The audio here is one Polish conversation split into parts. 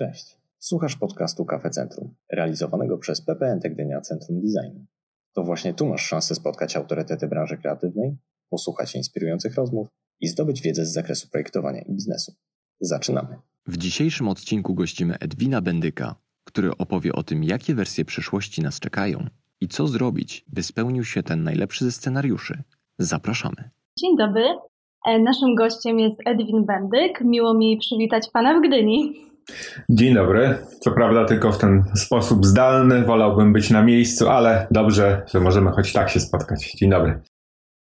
Cześć. Słuchasz podcastu Kafe Centrum, realizowanego przez PPN Gdynia Centrum Designu. To właśnie tu masz szansę spotkać autorytety branży kreatywnej, posłuchać inspirujących rozmów i zdobyć wiedzę z zakresu projektowania i biznesu. Zaczynamy. W dzisiejszym odcinku gościmy Edwina Bendyka, który opowie o tym, jakie wersje przyszłości nas czekają i co zrobić, by spełnił się ten najlepszy ze scenariuszy. Zapraszamy. Dzień dobry. E, Naszym gościem jest Edwin Bendyk. Miło mi przywitać Pana w Gdyni. Dzień dobry. Co prawda tylko w ten sposób zdalny, wolałbym być na miejscu, ale dobrze, że możemy choć tak się spotkać. Dzień dobry.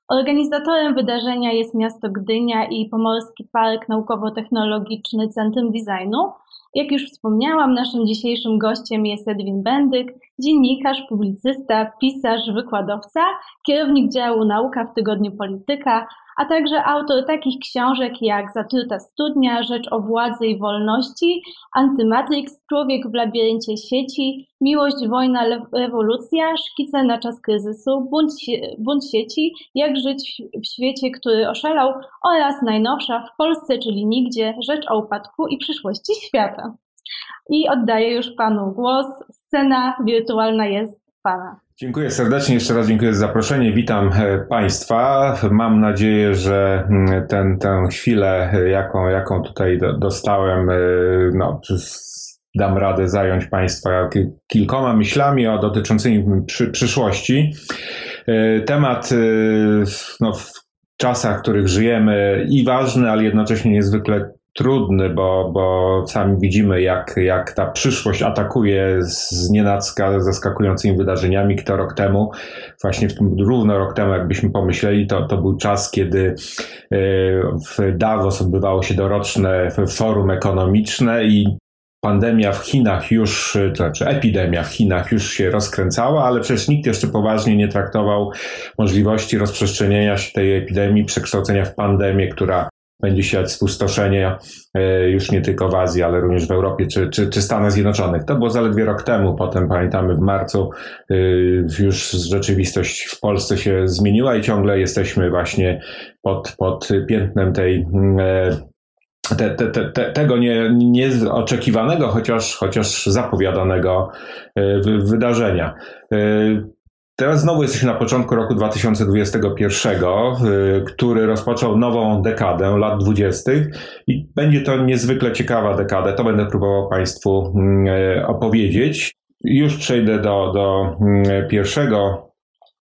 Organizatorem wydarzenia jest miasto Gdynia i Pomorski Park Naukowo-Technologiczny Centrum Designu. Jak już wspomniałam, naszym dzisiejszym gościem jest Edwin Bendyk, dziennikarz, publicysta, pisarz, wykładowca, kierownik działu Nauka w Tygodniu Polityka, a także autor takich książek jak Zatruta studnia, Rzecz o władzy i wolności, Antymatrix, Człowiek w labiryncie sieci, Miłość, wojna, rewolucja, Szkice na czas kryzysu, Bunt, bunt sieci, Jak żyć w świecie, który oszalał oraz najnowsza W Polsce, czyli nigdzie, Rzecz o upadku i przyszłości świata. I oddaję już Panu głos. Scena wirtualna jest Pana. Dziękuję serdecznie, jeszcze raz dziękuję za zaproszenie. Witam e, Państwa. Mam nadzieję, że mm, ten, tę chwilę, e, jaką, jaką tutaj dostałem, e, no, dam radę zająć Państwa kilkoma myślami o dotyczącymi przy, przyszłości. Temat no, w czasach, w których żyjemy i ważny, ale jednocześnie niezwykle trudny, bo, bo sami widzimy, jak, jak ta przyszłość atakuje z nienacka zaskakującymi wydarzeniami. Kto rok temu, właśnie w tym równo rok temu, jakbyśmy pomyśleli, to, to był czas, kiedy e, w Davos odbywało się doroczne forum ekonomiczne i pandemia w Chinach już, to znaczy epidemia w Chinach już się rozkręcała, ale przecież nikt jeszcze poważnie nie traktował możliwości rozprzestrzenienia się tej epidemii, przekształcenia w pandemię, która będzie siać spustoszenie e, już nie tylko w Azji, ale również w Europie czy, czy, czy Stanach Zjednoczonych. To było zaledwie rok temu, potem pamiętamy w marcu e, już rzeczywistość w Polsce się zmieniła i ciągle jesteśmy właśnie pod, pod piętnem tej e, te, te, te, tego nie, nieoczekiwanego, chociaż, chociaż zapowiadanego wydarzenia. Teraz znowu jesteśmy na początku roku 2021, y, który rozpoczął nową dekadę lat 20. i będzie to niezwykle ciekawa dekada. To będę próbował Państwu mm, e, opowiedzieć. Już przejdę do, do mm, pierwszego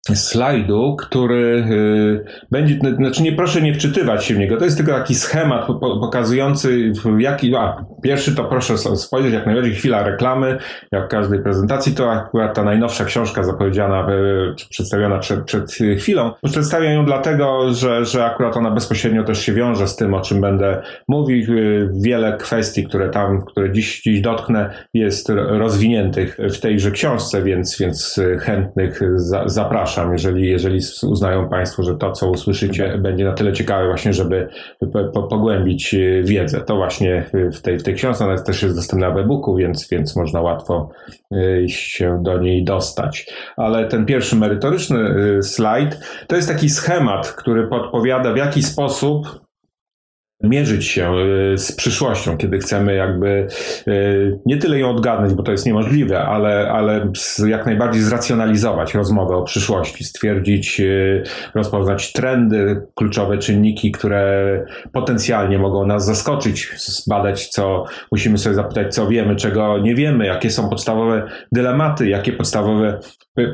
slajdu, który y, będzie, znaczy nie proszę nie wczytywać się w niego, to jest tylko taki schemat pokazujący jaki, a pierwszy to proszę spojrzeć jak najbardziej chwila reklamy, jak w każdej prezentacji, to akurat ta najnowsza książka zapowiedziana, y, przedstawiona przed, przed chwilą, przedstawiam ją dlatego, że, że akurat ona bezpośrednio też się wiąże z tym, o czym będę mówił, y, wiele kwestii, które tam, które dziś, dziś dotknę, jest rozwiniętych w tejże książce, więc, więc chętnych za, zapraszam zapraszam, jeżeli, jeżeli uznają Państwo, że to, co usłyszycie, będzie na tyle ciekawe właśnie, żeby po, pogłębić e, wiedzę. To właśnie w tej, w tej książce, ona też jest dostępna w e-booku, więc, więc można łatwo e, się do niej dostać. Ale ten pierwszy merytoryczny e, slajd to jest taki schemat, który podpowiada, w jaki sposób mierzyć się y, z przyszłością, kiedy chcemy jakby y, nie tyle ją odgadnąć, bo to jest niemożliwe, ale, ale jak najbardziej zracjonalizować rozmowę o przyszłości, stwierdzić, y, rozpoznać trendy, kluczowe czynniki, które potencjalnie mogą nas zaskoczyć, zbadać, co musimy sobie zapytać, co wiemy, czego nie wiemy, jakie są podstawowe dylematy, jakie podstawowe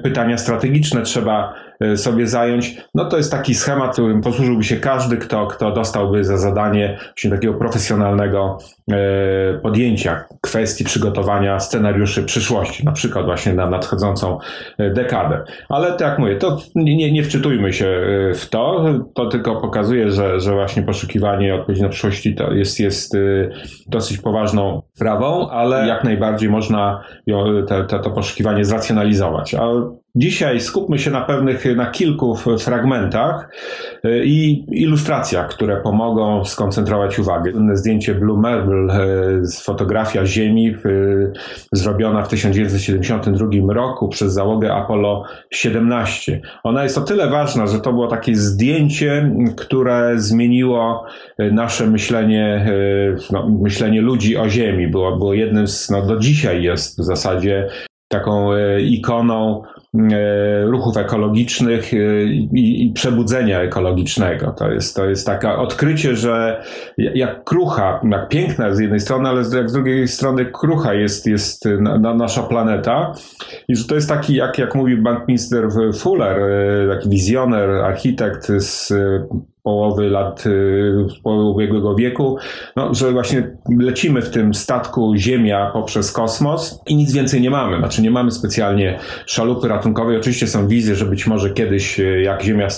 pytania strategiczne trzeba e, sobie zająć. No to jest taki schemat, którym posłużyłby się każdy, kto, kto dostałby za zadanie właśnie takiego profesjonalnego e, podjęcia kwestii przygotowania scenariuszy przyszłości, na przykład właśnie na nadchodzącą e, dekadę. Ale tak jak mówię, to nie, nie wczytujmy się w to, to tylko pokazuje, że, że właśnie poszukiwanie odpowiedzi na przyszłości to jest, jest dosyć poważną sprawą, ale jak najbardziej można te, te, to poszukiwanie zracjonalizować. A Dzisiaj skupmy się na pewnych, na kilku fragmentach i ilustracjach, które pomogą skoncentrować uwagę. Zdjęcie Blue Marble fotografia Ziemi zrobiona w 1972 roku przez załogę Apollo 17. Ona jest o tyle ważna, że to było takie zdjęcie, które zmieniło nasze myślenie, no, myślenie ludzi o Ziemi. Było, było jednym z, no do dzisiaj jest w zasadzie taką ikoną E, ruchów ekologicznych e, i, i, przebudzenia ekologicznego. To jest, to jest takie odkrycie, że jak krucha, jak piękna z jednej strony, ale jak z drugiej strony krucha jest, jest na, na nasza planeta i że to jest taki, jak, jak mówił bankminister Fuller, e, taki wizjoner, architekt z połowy lat, połowy ubiegłego wieku, no, że właśnie lecimy w tym statku Ziemia poprzez kosmos i nic więcej nie mamy. Znaczy nie mamy specjalnie szalupy ratunkowej. Oczywiście są wizje, że być może kiedyś, y, jak Ziemia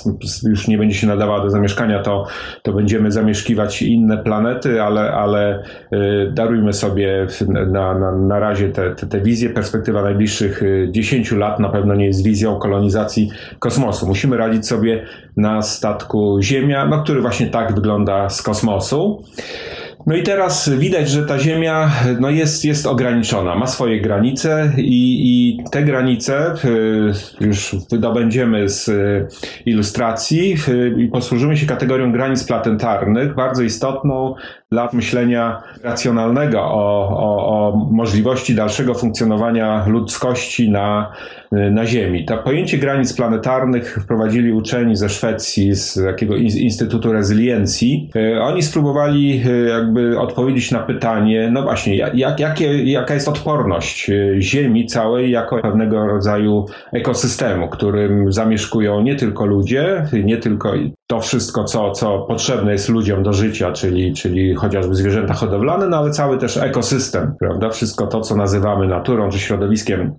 już nie będzie się nadawała do zamieszkania, to, to będziemy zamieszkiwać inne planety, ale, ale y, darujmy sobie na, na, na razie te, te, te wizje. Perspektywa najbliższych 10 lat na pewno nie jest wizją kolonizacji kosmosu. Musimy radzić sobie na statku Ziemia, no, który właśnie tak wygląda z kosmosu. No i teraz widać, że ta Ziemia no jest, jest ograniczona, ma swoje granice i, i te granice y, już wydobędziemy z y, ilustracji y, i posłużymy się kategorią granic planetarnych, bardzo istotną dla myślenia racjonalnego o, o, o możliwości dalszego funkcjonowania ludzkości na, na Ziemi. To pojęcie granic planetarnych wprowadzili uczeni ze Szwecji, z takiego Instytutu Rezyliencji. Oni spróbowali jakby jakby odpowiedzieć na pytanie, no właśnie, jak, jakie, jaka jest odporność y, Ziemi całej jako pewnego rodzaju ekosystemu, którym zamieszkują nie tylko ludzie, nie tylko to wszystko, co, co potrzebne jest ludziom do życia, czyli, czyli chociażby zwierzęta hodowlane, no ale cały też ekosystem, prawda? Wszystko to, co nazywamy naturą czy środowiskiem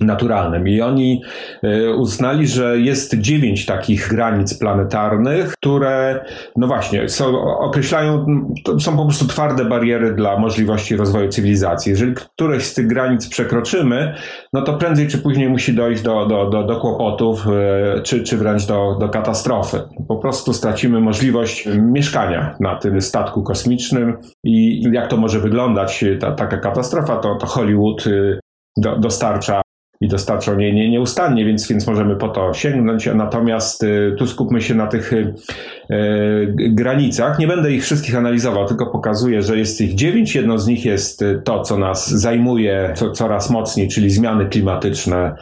naturalnym. I oni e, uznali, że jest dziewięć takich granic planetarnych, które, no właśnie, są, określają, są po prostu twarde bariery dla możliwości rozwoju cywilizacji. Jeżeli któreś z tych granic przekroczymy, no to prędzej czy później musi dojść do, do, do, do kłopotów, e, czy, czy wręcz do, do katastrofy. Po prostu stracimy możliwość mieszkania na tym statku kosmicznym i jak to może wyglądać, ta, taka katastrofa, to, to Hollywood e, do, dostarcza i dostarczał nie, nie, nieustannie, więc, więc możemy po to sięgnąć. Natomiast y, tu skupmy się na tych y, granicach. Nie będę ich wszystkich analizował, tylko pokazuję, że jest ich dziewięć. Jedno z nich jest to, co nas zajmuje co, coraz mocniej, czyli zmiany klimatyczne,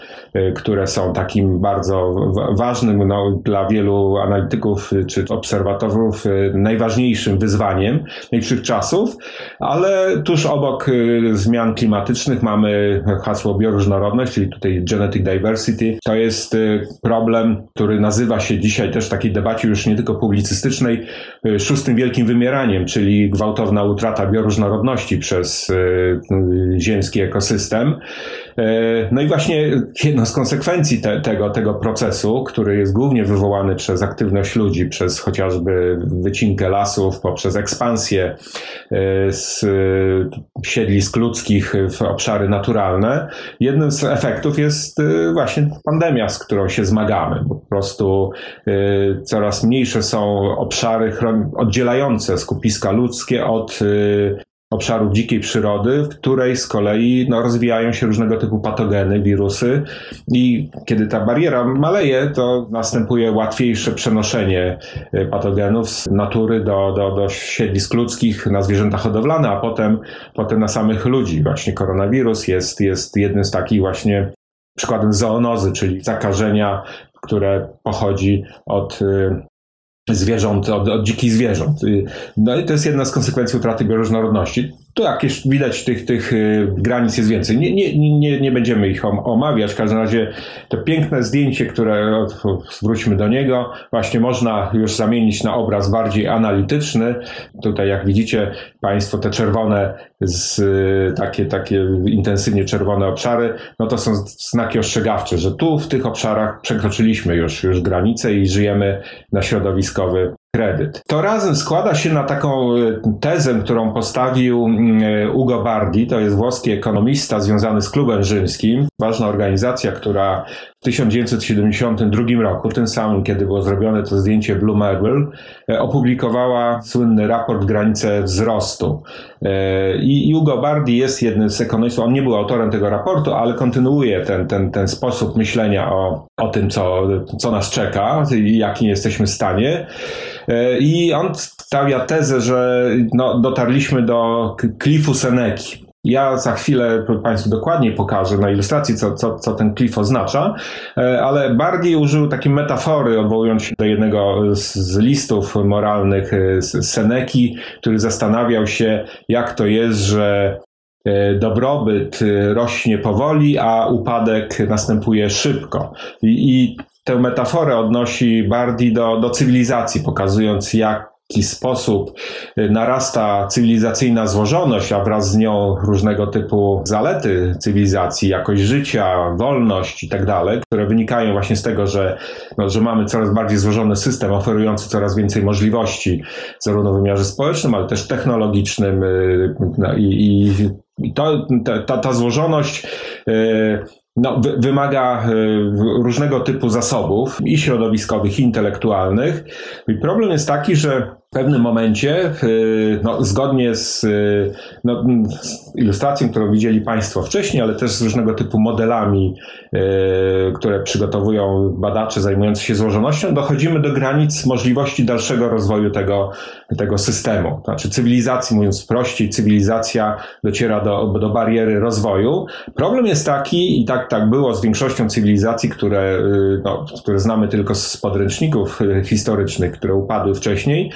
które są takim bardzo ważnym no, dla wielu analityków czy obserwatorów najważniejszym wyzwaniem najbliższych czasów, ale tuż obok zmian klimatycznych mamy hasło bioróżnorodność, czyli tutaj genetic diversity, to jest problem, który nazywa się dzisiaj też w takiej debacie już nie tylko publicystycznej y, szóstym wielkim wymieraniem, czyli gwałtowna utrata bioróżnorodności przez y, ziemski ekosystem. No i właśnie jedną z konsekwencji te, tego, tego procesu, który jest głównie wywołany przez aktywność ludzi, przez chociażby wycinkę lasów, poprzez ekspansję z siedlisk ludzkich w obszary naturalne, jednym z efektów jest y, właśnie pandemia, z którą się zmagamy. Po prostu coraz mniejsze są obszary oddzielające skupiska ludzkie od obszarów dzikiej przyrody, w której z kolei no, rozwijają się różnego typu patogeny, wirusy i kiedy ta bariera maleje, to następuje łatwiejsze przenoszenie patogenów z natury do, do, do siedlisk ludzkich na zwierzęta hodowlane, a potem, potem na samych ludzi. Właśnie koronawirus jest, jest jednym z takich właśnie przykładem zoonozy, czyli zakażenia, które pochodzi od y, zwierząt, od, od dzikich zwierząt. Y, no i to jest jedna z konsekwencji utraty bioróżnorodności. Tu jakieś widać tych, tych y, granic jest więcej. Nie, nie, nie, nie będziemy ich omawiać. W każdym razie to piękne zdjęcie, które zwróćmy do niego, właśnie można już zamienić na obraz bardziej analityczny. Tutaj jak widzicie Państwo te czerwone, z, y, takie, takie intensywnie czerwone obszary, no to są znaki ostrzegawcze, że tu w tych obszarach przekroczyliśmy już, już granice i żyjemy na środowiskowy kredyt. To razem składa się na taką e, tezę, którą postawił mm, e, Ugo Bardi, to jest włoski ekonomista związany z klubem rzymskim. ważna organizacja, która 1972 roku, tym samym, kiedy było zrobione to zdjęcie Blue Marble, e, opublikowała słynny raport Granice wzrostu. E, I Hugo Bardi jest jednym z ekonomistów, on nie był autorem tego raportu, ale kontynuuje ten, ten, ten sposób myślenia o, o tym, co, co nas czeka i jakim jesteśmy stanie. E, I on stawia tezę, że no, dotarliśmy do klifu Seneki. Ja za chwilę Państwu dokładnie pokażę na ilustracji, co, co, co ten klif oznacza, e, ale bardziej użył takiej metafory, odwołując się do jednego z, z listów moralnych e, z Seneki, który zastanawiał się, jak to jest, że e, dobrobyt rośnie powoli, a upadek następuje szybko. I, i tę metaforę odnosi Bardi do, do cywilizacji, pokazując, jak jaki sposób y, narasta cywilizacyjna złożoność, a wraz z nią różnego typu zalety cywilizacji, jakość życia, wolność i tak dalej, które wynikają właśnie z tego, że, no, że mamy coraz bardziej złożony system oferujący coraz więcej możliwości, zarówno w wymiarze społecznym, ale też technologicznym y, no, i, i ta, ta złożoność y, no, wymaga różnego typu zasobów i środowiskowych, i intelektualnych. I problem jest taki, że w pewnym momencie, no, zgodnie z, no, z, ilustracją, którą widzieli Państwo wcześniej, ale też z różnego typu modelami, e, które przygotowują badacze zajmujący się złożonością, dochodzimy do granic możliwości dalszego rozwoju tego, tego systemu. Znaczy cywilizacji, mówiąc prościej, cywilizacja dociera do, do bariery rozwoju. Problem jest taki, i tak, tak było z większością cywilizacji, które, no, które znamy tylko z podręczników historycznych, które upadły wcześniej,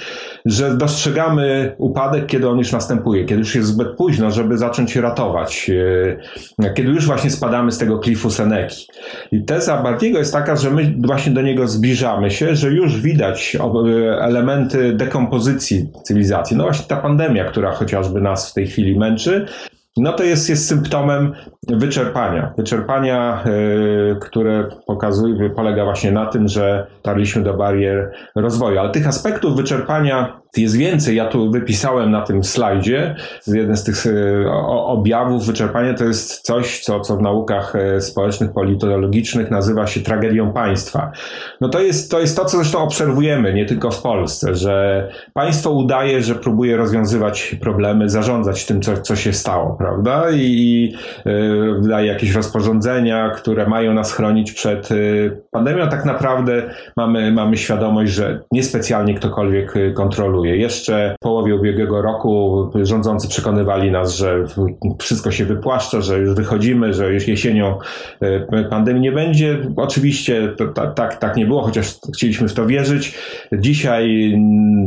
że dostrzegamy upadek, kiedy on już następuje, kiedy już jest zbyt późno, żeby zacząć się ratować, e, kiedy już właśnie spadamy z tego klifu Seneki. I teza Bartiego jest taka, że my właśnie do niego zbliżamy się, że już widać elementy dekompozycji cywilizacji. No właśnie ta pandemia, która chociażby nas w tej chwili męczy, no to jest, jest symptomem wyczerpania. Wyczerpania, yy, które pokazuje, polega właśnie na tym, że dotarliśmy do barier rozwoju. Ale tych aspektów wyczerpania jest więcej. Ja tu wypisałem na tym slajdzie. Jeden z tych e, objawów wyczerpania to jest coś, co, co w naukach e, społecznych, politologicznych nazywa się tragedią państwa. No to jest, to jest to, co zresztą obserwujemy, nie tylko w Polsce, że państwo udaje, że próbuje rozwiązywać problemy, zarządzać tym, co, co się stało, prawda? I, i e, jakieś rozporządzenia, które mają nas chronić przed pandemią. Tak naprawdę mamy, mamy świadomość, że niespecjalnie ktokolwiek kontroluje. Jeszcze w połowie ubiegłego roku rządzący przekonywali nas, że wszystko się wypłaszcza, że już wychodzimy, że już jesienią e, pandemii nie będzie. Oczywiście to, tak, tak nie było, chociaż chcieliśmy w to wierzyć. Dzisiaj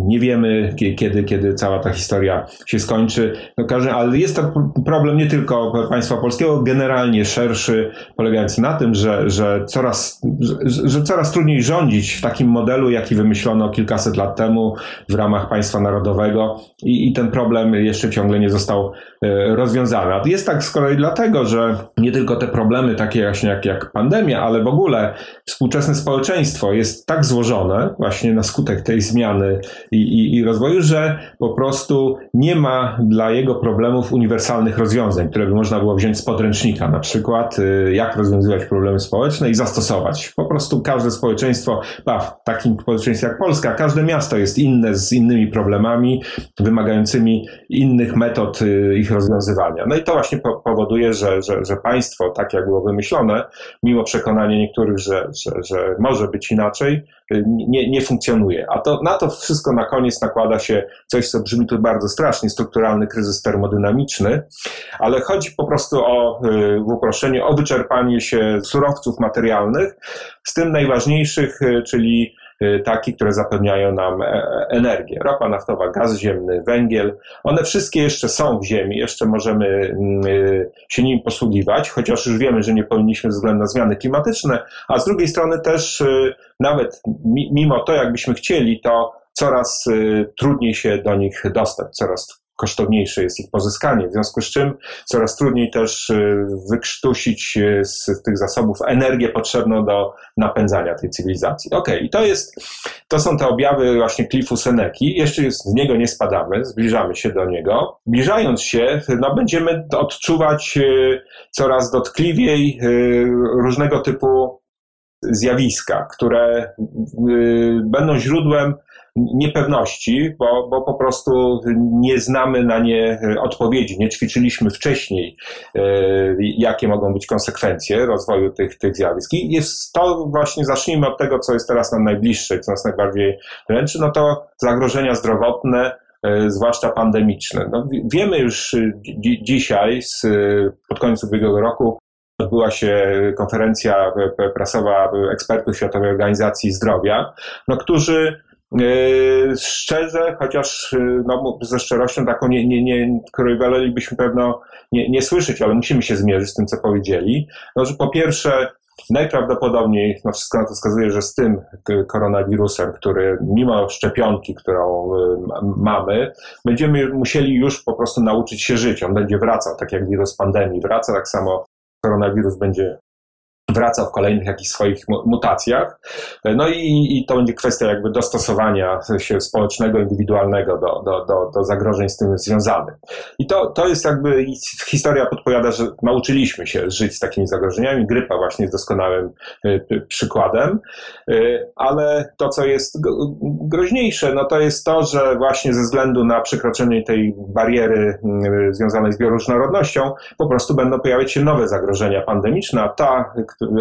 nie wiemy, kiedy, kiedy cała ta historia się skończy. No, ale jest to problem nie tylko państwa polskiego, generalnie szerszy, polegający na tym, że, że, coraz, że, że coraz trudniej rządzić w takim modelu, jaki wymyślono kilkaset lat temu w ramach państwa narodowego i, i ten problem jeszcze ciągle nie został e, rozwiązany. A jest tak z kolei dlatego, że nie tylko te problemy takie właśnie jak, jak pandemia, ale w ogóle współczesne społeczeństwo jest tak złożone właśnie na skutek tej zmiany i, i, i rozwoju, że po prostu nie ma dla jego problemów uniwersalnych rozwiązań, które by można było wziąć z podręcznika, na przykład y, jak rozwiązywać problemy społeczne i zastosować. Po prostu każde społeczeństwo, w takim społeczeństwie jak Polska, każde miasto jest inne z innymi innymi problemami wymagającymi innych metod y, ich rozwiązywania. No i to właśnie powoduje, że, że, że państwo, tak jak było wymyślone, mimo przekonania niektórych, że, że, że może być inaczej, y, nie, nie funkcjonuje. A to, na to wszystko na koniec nakłada się coś, co brzmi tu bardzo strasznie, strukturalny kryzys termodynamiczny, ale chodzi po prostu o, y, w uproszczeniu, o wyczerpanie się surowców materialnych, z tym najważniejszych, czyli Y, takie, które zapewniają nam e, energię. Ropa naftowa, gaz ziemny, węgiel, one wszystkie jeszcze są w ziemi, jeszcze możemy mm, y, się nim posługiwać, chociaż już wiemy, że nie powinniśmy ze względu na zmiany klimatyczne, a z drugiej strony też y, nawet mimo to, jakbyśmy chcieli, to coraz trudniej się do nich dostać, coraz kosztowniejsze jest ich pozyskanie, w związku z czym coraz trudniej też wykrztusić z tych zasobów energię potrzebną do napędzania tej cywilizacji. Okej, okay, i to jest, to są te objawy właśnie Cliffu Seneki, jeszcze z niego nie spadamy, zbliżamy się do niego. Zbliżając się, no będziemy odczuwać coraz dotkliwiej różnego typu zjawiska, które będą źródłem niepewności, bo, bo po prostu nie znamy na nie odpowiedzi, nie ćwiczyliśmy wcześniej, e, jakie mogą być konsekwencje rozwoju tych, tych zjawisk. I jest to właśnie, zacznijmy od tego, co jest teraz nam najbliższe, co nas najbardziej dręczy, no to zagrożenia zdrowotne, e, zwłaszcza pandemiczne. No, wiemy już dzisiaj, z, pod koniec ubiegłego roku, odbyła się konferencja prasowa ekspertów Światowej Organizacji Zdrowia, no, którzy e, szczerze, chociaż e, no, ze szczerością taką, nie, nie, nie, której wolelibyśmy pewno nie, nie słyszeć, ale musimy się zmierzyć z tym, co powiedzieli, no, że po pierwsze najprawdopodobniej, no wszystko na to wskazuje, że z tym koronawirusem, który mimo szczepionki, którą e, mamy, będziemy musieli już po prostu nauczyć się żyć. On będzie wracał, tak jak wirus pandemii wraca, tak samo koronawirus będzie wraca w kolejnych jakichś swoich mutacjach. No i, i to będzie kwestia jakby dostosowania się społecznego, indywidualnego do, do, do, do zagrożeń z tym związanych. I to, to jest jakby, historia podpowiada, że nauczyliśmy się żyć z takimi zagrożeniami. Grypa właśnie jest doskonałym y, przykładem, y, ale to, co jest groźniejsze, no to jest to, że właśnie ze względu na przekroczenie tej bariery y, związanej z bioróżnorodnością, po prostu będą pojawiać się nowe zagrożenia pandemiczne, a ta,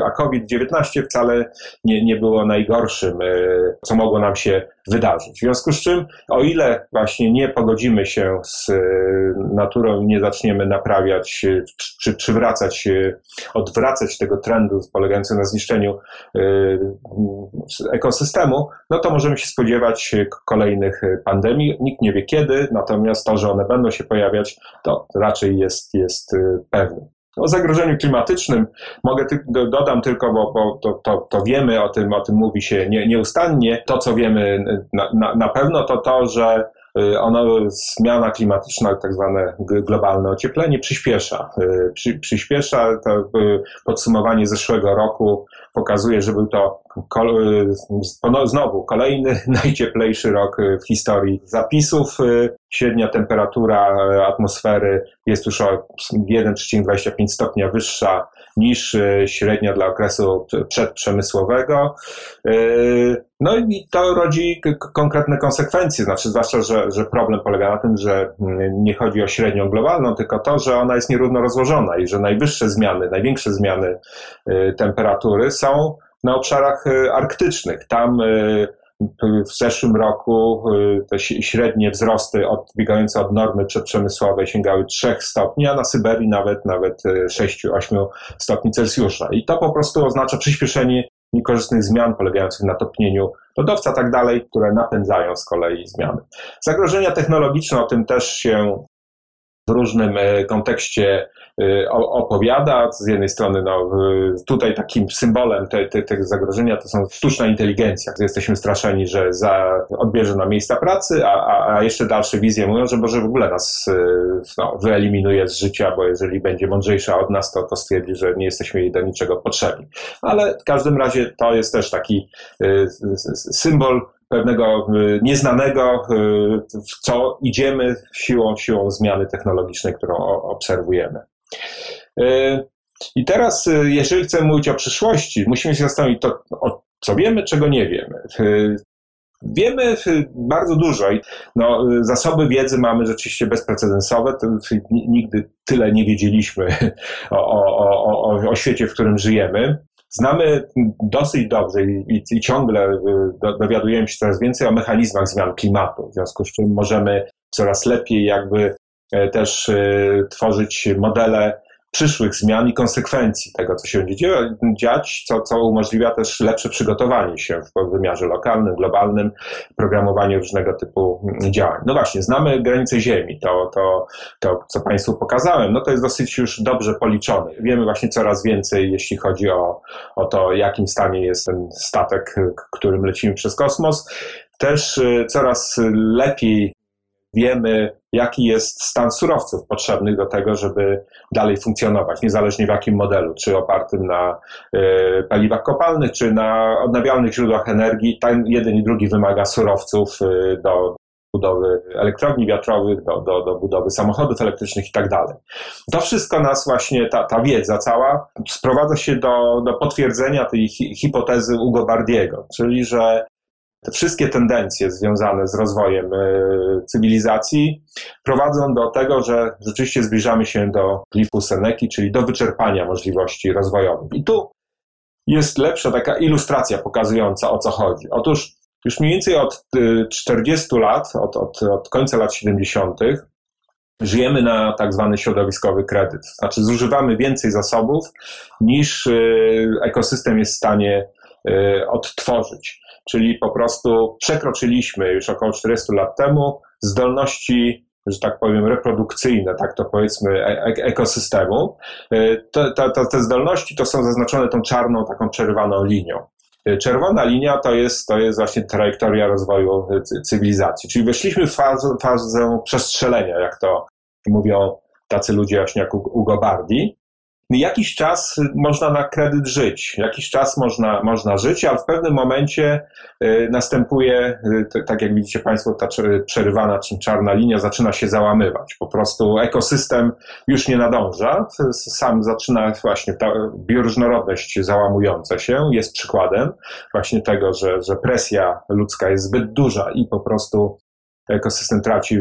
a COVID-19 wcale nie, nie było najgorszym, e, co mogło nam się wydarzyć. W związku z czym, o ile właśnie nie pogodzimy się z e, naturą i nie zaczniemy naprawiać e, czy przywracać, odwracać tego trendu polegającego na zniszczeniu ekosystemu, no to możemy się spodziewać kolejnych pandemii. Nikt nie wie kiedy, natomiast to, że one będą się pojawiać, to raczej jest, jest pewne. O zagrożeniu klimatycznym mogę dodam tylko, bo, bo to, to, to, wiemy, o tym, o tym mówi się nie, nieustannie. To, co wiemy na, na, na pewno, to to, że y, ono, zmiana klimatyczna, tak zwane globalne ocieplenie, przyspiesza. Y, przy, przyspiesza to y, podsumowanie zeszłego roku pokazuje, że był to znowu kolejny najcieplejszy rok w historii zapisów. Średnia temperatura atmosfery jest już o 1,25 stopnia wyższa niż średnia dla okresu przedprzemysłowego. No i to rodzi konkretne konsekwencje, znaczy zwłaszcza, że, że problem polega na tym, że nie chodzi o średnią globalną, tylko to, że ona jest nierówno rozłożona i że najwyższe zmiany, największe zmiany temperatury są na obszarach e, arktycznych. Tam e, w zeszłym roku e, te średnie wzrosty odbiegające od normy przedprzemysłowej sięgały 3 stopni, a na Syberii nawet, nawet 6-8 stopni Celsjusza. I to po prostu oznacza przyspieszenie niekorzystnych zmian polegających na topnieniu lodowca, tak dalej, które napędzają z kolei zmiany. Zagrożenia technologiczne, o tym też się w różnym kontekście Y, opowiada. Z jednej strony, no, tutaj takim symbolem tego te, te zagrożenia to są sztuczna inteligencja. Jesteśmy straszeni, że za, odbierze nam miejsca pracy, a, a, a jeszcze dalsze wizje mówią, że może w ogóle nas y, no, wyeliminuje z życia, bo jeżeli będzie mądrzejsza od nas, to, to stwierdzi, że nie jesteśmy jej do niczego potrzebni. Ale w każdym razie to jest też taki symbol pewnego nieznanego, w co idziemy siłą, siłą zmiany technologicznej, którą obserwujemy. E, I teraz, jeżeli chcemy mówić o przyszłości, musimy się zastanowić, to, o co wiemy, czego nie wiemy. Wiemy bardzo dużo. No, zasoby wiedzy mamy rzeczywiście bezprecedensowe. Nigdy tyle nie wiedzieliśmy o, o, o, o świecie, w którym żyjemy. Znamy dosyć dobrze i, i, ciągle dowiadujemy się coraz więcej o mechanizmach zmian klimatu, w związku z czym możemy coraz lepiej jakby E, też e, tworzyć modele przyszłych zmian i konsekwencji tego, co się będzie dziać, co, co umożliwia też lepsze przygotowanie się w wymiarze lokalnym, globalnym, programowanie różnego typu działań. No właśnie, znamy granice Ziemi, to, to, to co Państwu pokazałem, no to jest dosyć już dobrze policzone. Wiemy właśnie coraz więcej, jeśli chodzi o, o to, jakim stanie jest ten statek, którym lecimy przez kosmos. Też e, coraz lepiej wiemy, jaki jest stan surowców potrzebnych do tego, żeby dalej funkcjonować, niezależnie w jakim modelu, czy opartym na y, paliwach kopalnych, czy na odnawialnych źródłach energii. Ten jeden i drugi wymaga surowców y, do budowy elektrowni wiatrowych, do, do, do budowy samochodów elektrycznych i tak dalej. To wszystko nas właśnie, ta, ta wiedza cała sprowadza się do, do potwierdzenia tej hipotezy Ugo Bardiego, czyli że te wszystkie tendencje związane z rozwojem e, cywilizacji prowadzą do tego, że rzeczywiście zbliżamy się do klifu Seneki, czyli do wyczerpania możliwości rozwojowych. I tu jest lepsza taka ilustracja pokazująca o co chodzi. Otóż już mniej więcej od 40 y, lat, od, od, od końca lat 70., żyjemy na tak zwany środowiskowy kredyt. Znaczy, zużywamy więcej zasobów niż y, ekosystem jest w stanie odtworzyć. Czyli po prostu przekroczyliśmy już około 40 lat temu zdolności że tak powiem, reprodukcyjne, tak to powiedzmy, e, e ekosystemu. Te, te, te zdolności to są zaznaczone tą czarną, taką przerywaną linią. Czerwona linia to jest, to jest właśnie trajektoria rozwoju cywilizacji. Czyli weszliśmy w fazę, fazę przestrzelenia, jak to mówią tacy ludzie właśnie jak Ugo Bardi. Jakiś czas można na kredyt żyć, jakiś czas można, można żyć, ale w pewnym momencie y, następuje, y, tak jak widzicie Państwo, ta przerywana czy czarna linia zaczyna się załamywać. Po prostu ekosystem już nie nadąża, sam zaczyna właśnie ta bioróżnorodność załamująca się, jest przykładem właśnie tego, że, że presja ludzka jest zbyt duża i po prostu ekosystem traci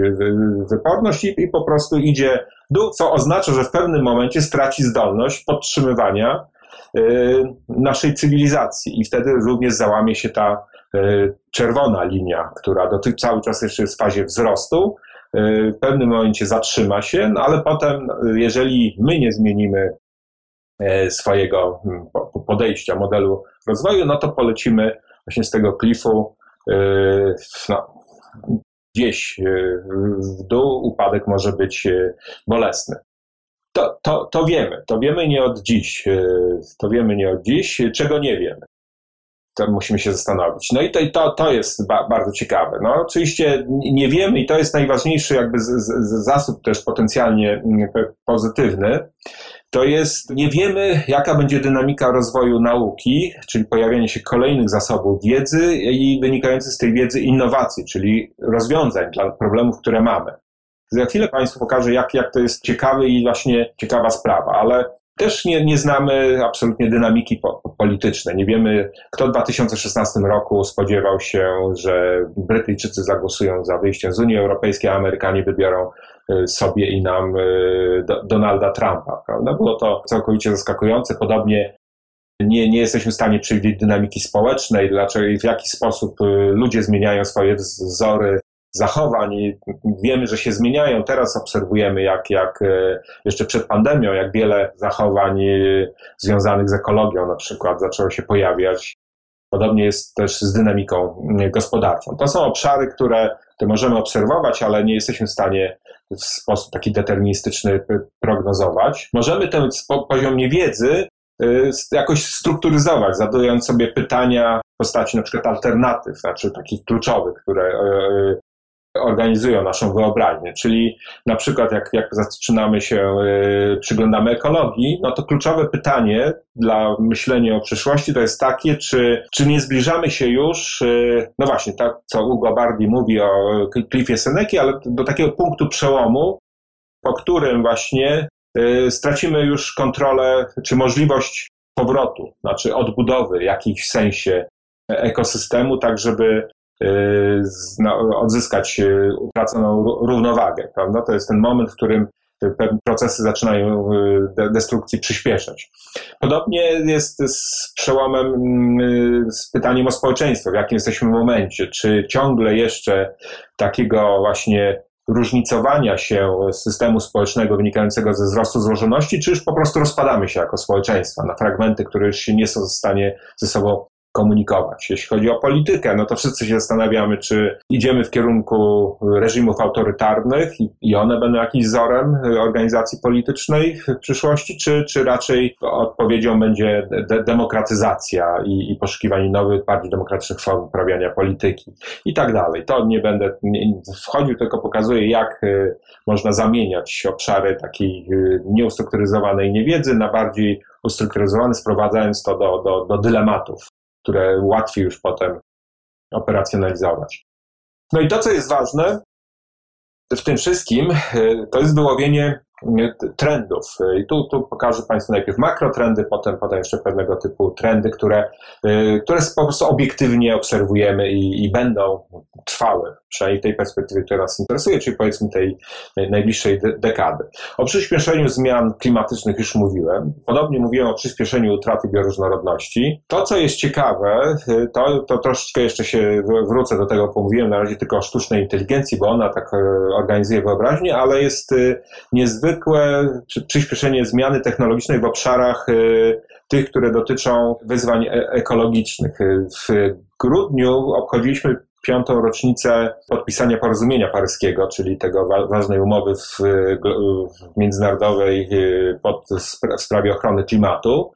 wyporność i, i po prostu idzie dół, co oznacza, że w pewnym momencie straci zdolność podtrzymywania y, naszej cywilizacji. I wtedy również załamie się ta y, czerwona linia, która dotyk cały czas jeszcze jest w fazie wzrostu, y, w pewnym momencie zatrzyma się, no ale potem, jeżeli my nie zmienimy swojego mm, podejścia, modelu rozwoju, no to polecimy właśnie z tego klifu no, gdzieś e, w dół, upadek może być e, bolesny. To, to, to wiemy, to wiemy nie od dziś, e, to wiemy nie od dziś, czego nie wiemy. To musimy się zastanowić. No i to, to, to jest ba, bardzo ciekawe. No, oczywiście nie wiemy i to jest najważniejszy jakby z, z, zasób też potencjalnie mm, pozytywny, to jest, nie wiemy, jaka będzie dynamika rozwoju nauki, czyli pojawienie się kolejnych zasobów wiedzy i wynikających z tej wiedzy innowacji, czyli rozwiązań dla problemów, które mamy. Za chwilę Państwu pokażę, jak, jak to jest ciekawy i właśnie ciekawa sprawa, ale też nie, nie znamy absolutnie dynamiki po, politycznej. Nie wiemy, kto w 2016 roku spodziewał się, że Brytyjczycy zagłosują za wyjściem z Unii Europejskiej, a Amerykanie wybiorą y, sobie i nam y, Donalda Trumpa. Prawda? Było to całkowicie zaskakujące. Podobnie nie, nie jesteśmy w stanie przewidzieć dynamiki społecznej, dlaczego w jaki sposób y, ludzie zmieniają swoje wzory zachowań i wiemy, że się zmieniają. Teraz obserwujemy, jak, jak e, jeszcze przed pandemią, jak wiele zachowań e, związanych z ekologią na przykład zaczęło się pojawiać. Podobnie jest też z dynamiką gospodarczą. To są obszary, które, które możemy obserwować, ale nie jesteśmy w stanie w sposób taki deterministyczny prognozować. Możemy ten poziom niewiedzy e, jakoś strukturyzować, zadając sobie pytania w postaci na przykład alternatyw, znaczy takich kluczowych, które organizują naszą wyobraźnię. Czyli na przykład jak, jak zaczynamy się, y, przyglądamy ekologii, no to kluczowe pytanie dla myślenia o przyszłości to jest takie, czy, czy nie zbliżamy się już, y, no właśnie, tak co Ugo Bardi mówi o Cliffie Seneki, ale do takiego punktu przełomu, po którym właśnie y, stracimy już kontrolę, czy możliwość powrotu, znaczy odbudowy w jakimś sensie ekosystemu, tak żeby Y, odzyskać y, utraconą równowagę. Prawda? To jest ten moment, w którym procesy zaczynają y, destrukcji przyspieszać. Podobnie jest z przełomem, z pytaniem o społeczeństwo, w jakim jesteśmy momencie. Czy ciągle jeszcze takiego właśnie różnicowania się systemu społecznego wynikającego ze wzrostu złożoności, czy już po prostu rozpadamy się jako społeczeństwa na fragmenty, które już nie są w stanie ze sobą komunikować. Jeśli chodzi o politykę, no to wszyscy się zastanawiamy, czy idziemy w kierunku reżimów autorytarnych i one będą jakimś wzorem organizacji politycznej w przyszłości, czy, czy raczej odpowiedzią będzie de demokratyzacja i, i poszukiwanie nowych, bardziej demokratycznych form uprawiania polityki i tak dalej. To nie będę wchodził, tylko pokazuję, jak y, można zamieniać obszary takiej y, nieustrukturyzowanej niewiedzy na bardziej ustrukturyzowany, sprowadzając to do, do, do dylematów, które łatwiej już potem operacjonalizować. No i to, co jest ważne w tym wszystkim, y, to jest wyłowienie trendów. I tu, tu pokażę Państwu najpierw makrotrendy, potem podam jeszcze pewnego typu trendy, które, y, które po prostu obiektywnie obserwujemy i, i będą trwałe, przynajmniej tej perspektywy, która nas interesuje, czyli powiedzmy tej najbliższej de dekady. O przyspieszeniu zmian klimatycznych już mówiłem. Podobnie mówiłem o przyspieszeniu utraty bioróżnorodności. To, co jest ciekawe, y, to, to troszeczkę jeszcze się wrócę do tego, pomówiłem na razie tylko o sztucznej inteligencji, bo ona tak y, organizuje wyobraźnię, ale jest niezwykle niezwykłe przyspieszenie zmiany technologicznej w obszarach y, tych, które dotyczą wyzwań e, ekologicznych. W grudniu obchodziliśmy piątą rocznicę podpisania porozumienia paryskiego, czyli tego ważnej umowy w, w międzynarodowej y, pod, w sprawie ochrony klimatu.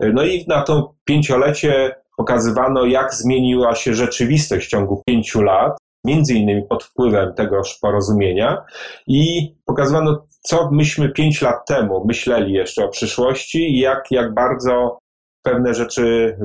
No i na to pięciolecie pokazywano, jak zmieniła się rzeczywistość w ciągu pięciu lat między innymi pod wpływem tegoż porozumienia i pokazywano, co myśmy pięć lat temu myśleli jeszcze o przyszłości i jak, jak bardzo pewne rzeczy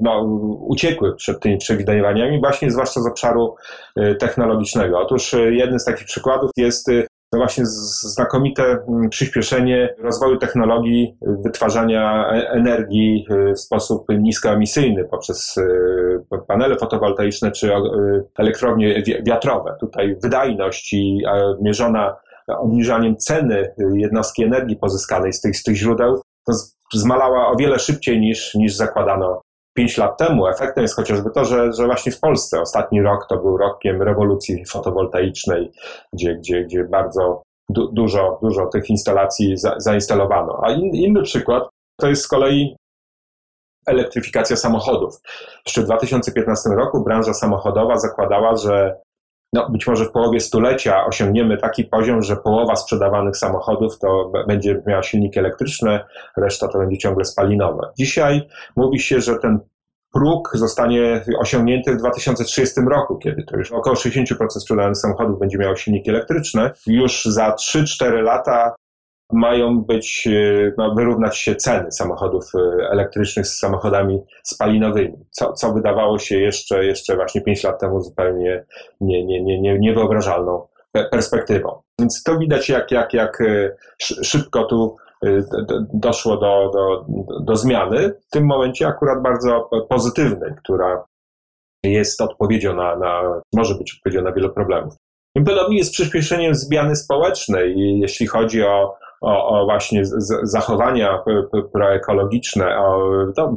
no, uciekły przed tymi przewidywaniami, właśnie zwłaszcza z obszaru y, technologicznego. Otóż y, jeden z takich przykładów jest no właśnie znakomite mm, przyspieszenie rozwoju technologii wytwarzania e, energii w sposób niskoemisyjny poprzez panele fotowoltaiczne czy elektrownie wiatrowe. Tutaj wydajność i mierzona obniżaniem ceny jednostki energii pozyskanej z tych, z tych źródeł zmalała o wiele szybciej niż, niż zakładano 5 lat temu. Efektem jest chociażby to, że, że właśnie w Polsce ostatni rok to był rokiem rewolucji fotowoltaicznej, gdzie, gdzie, gdzie bardzo du, dużo, dużo tych instalacji za, zainstalowano. A in, inny przykład to jest z kolei elektryfikacja samochodów. Jeszcze w 2015 roku branża samochodowa zakładała, że no, być może w połowie stulecia osiągniemy taki poziom, że połowa sprzedawanych samochodów to będzie miała silniki elektryczne, reszta to będzie ciągle spalinowe. Dzisiaj mówi się, że ten próg zostanie osiągnięty w 2030 roku, kiedy to już około 60% sprzedanych samochodów będzie miało silniki elektryczne. Już za 3-4 lata mają być, no, wyrównać się ceny samochodów e, elektrycznych z samochodami spalinowymi, co, co wydawało się jeszcze, jeszcze właśnie 5 lat temu zupełnie nie, nie, nie, nie, niewyobrażalną perspektywą. Więc to widać, jak, jak, jak e, szybko tu doszło do, do, do zmiany, w tym momencie akurat bardzo pozytywnej, która jest odpowiedzią na, na, może być odpowiedzią na wiele problemów. Podobnie jest przyspieszeniem zmiany społecznej, jeśli chodzi o o, o właśnie z, zachowania proekologiczne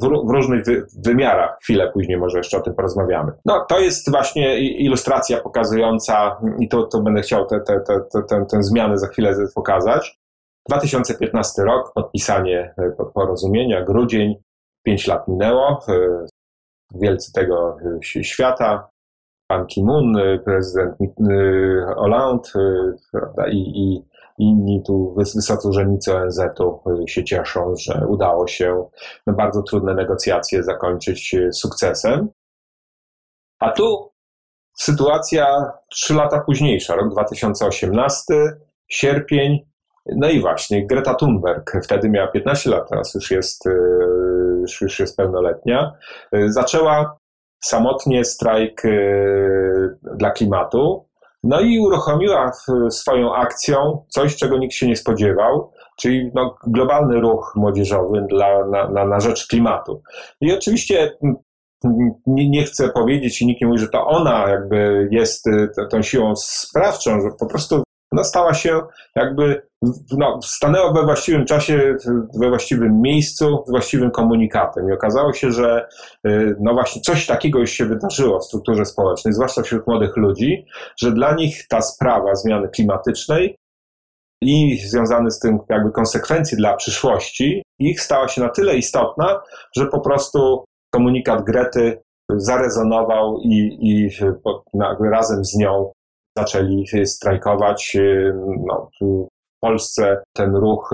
w, różnych wy, wymiarach. Chwilę później może jeszcze o tym porozmawiamy. No, to jest właśnie ilustracja pokazująca, i to, to będę chciał te, te, te, te, tę zmianę za chwilę pokazać. 2015 rok, podpisanie e, porozumienia, grudzień, pięć lat minęło, e, wielcy tego e, świata, pan Ki-moon, prezydent Hollande i, i Inni tu wysocy urzędnicy ONZ-u y, się cieszą, że udało się bardzo trudne negocjacje zakończyć y, sukcesem. A tu sytuacja trzy lata późniejsza, rok 2018, sierpień, no i właśnie Greta Thunberg, wtedy miała 15 lat, teraz już jest, y, już jest pełnoletnia, zaczęła samotnie strajk dla klimatu. No i uruchomiła swoją akcją coś, czego nikt się nie spodziewał, czyli no, globalny ruch młodzieżowy dla, na, na, na rzecz klimatu. I oczywiście nie, nie, chcę powiedzieć i nikt nie mówi, że to ona jakby jest y, tą siłą sprawczą, że po prostu no, stała się jakby, no, stanęła we właściwym czasie, we właściwym miejscu, z właściwym komunikatem. I okazało się, że y, no właśnie coś takiego już się wydarzyło w strukturze społecznej, zwłaszcza wśród młodych ludzi, że dla nich ta sprawa zmiany klimatycznej i związane z tym jakby konsekwencje dla przyszłości, ich stała się na tyle istotna, że po prostu komunikat Grety zarezonował i, i razem z nią zaczęli strajkować. No, w Polsce ten ruch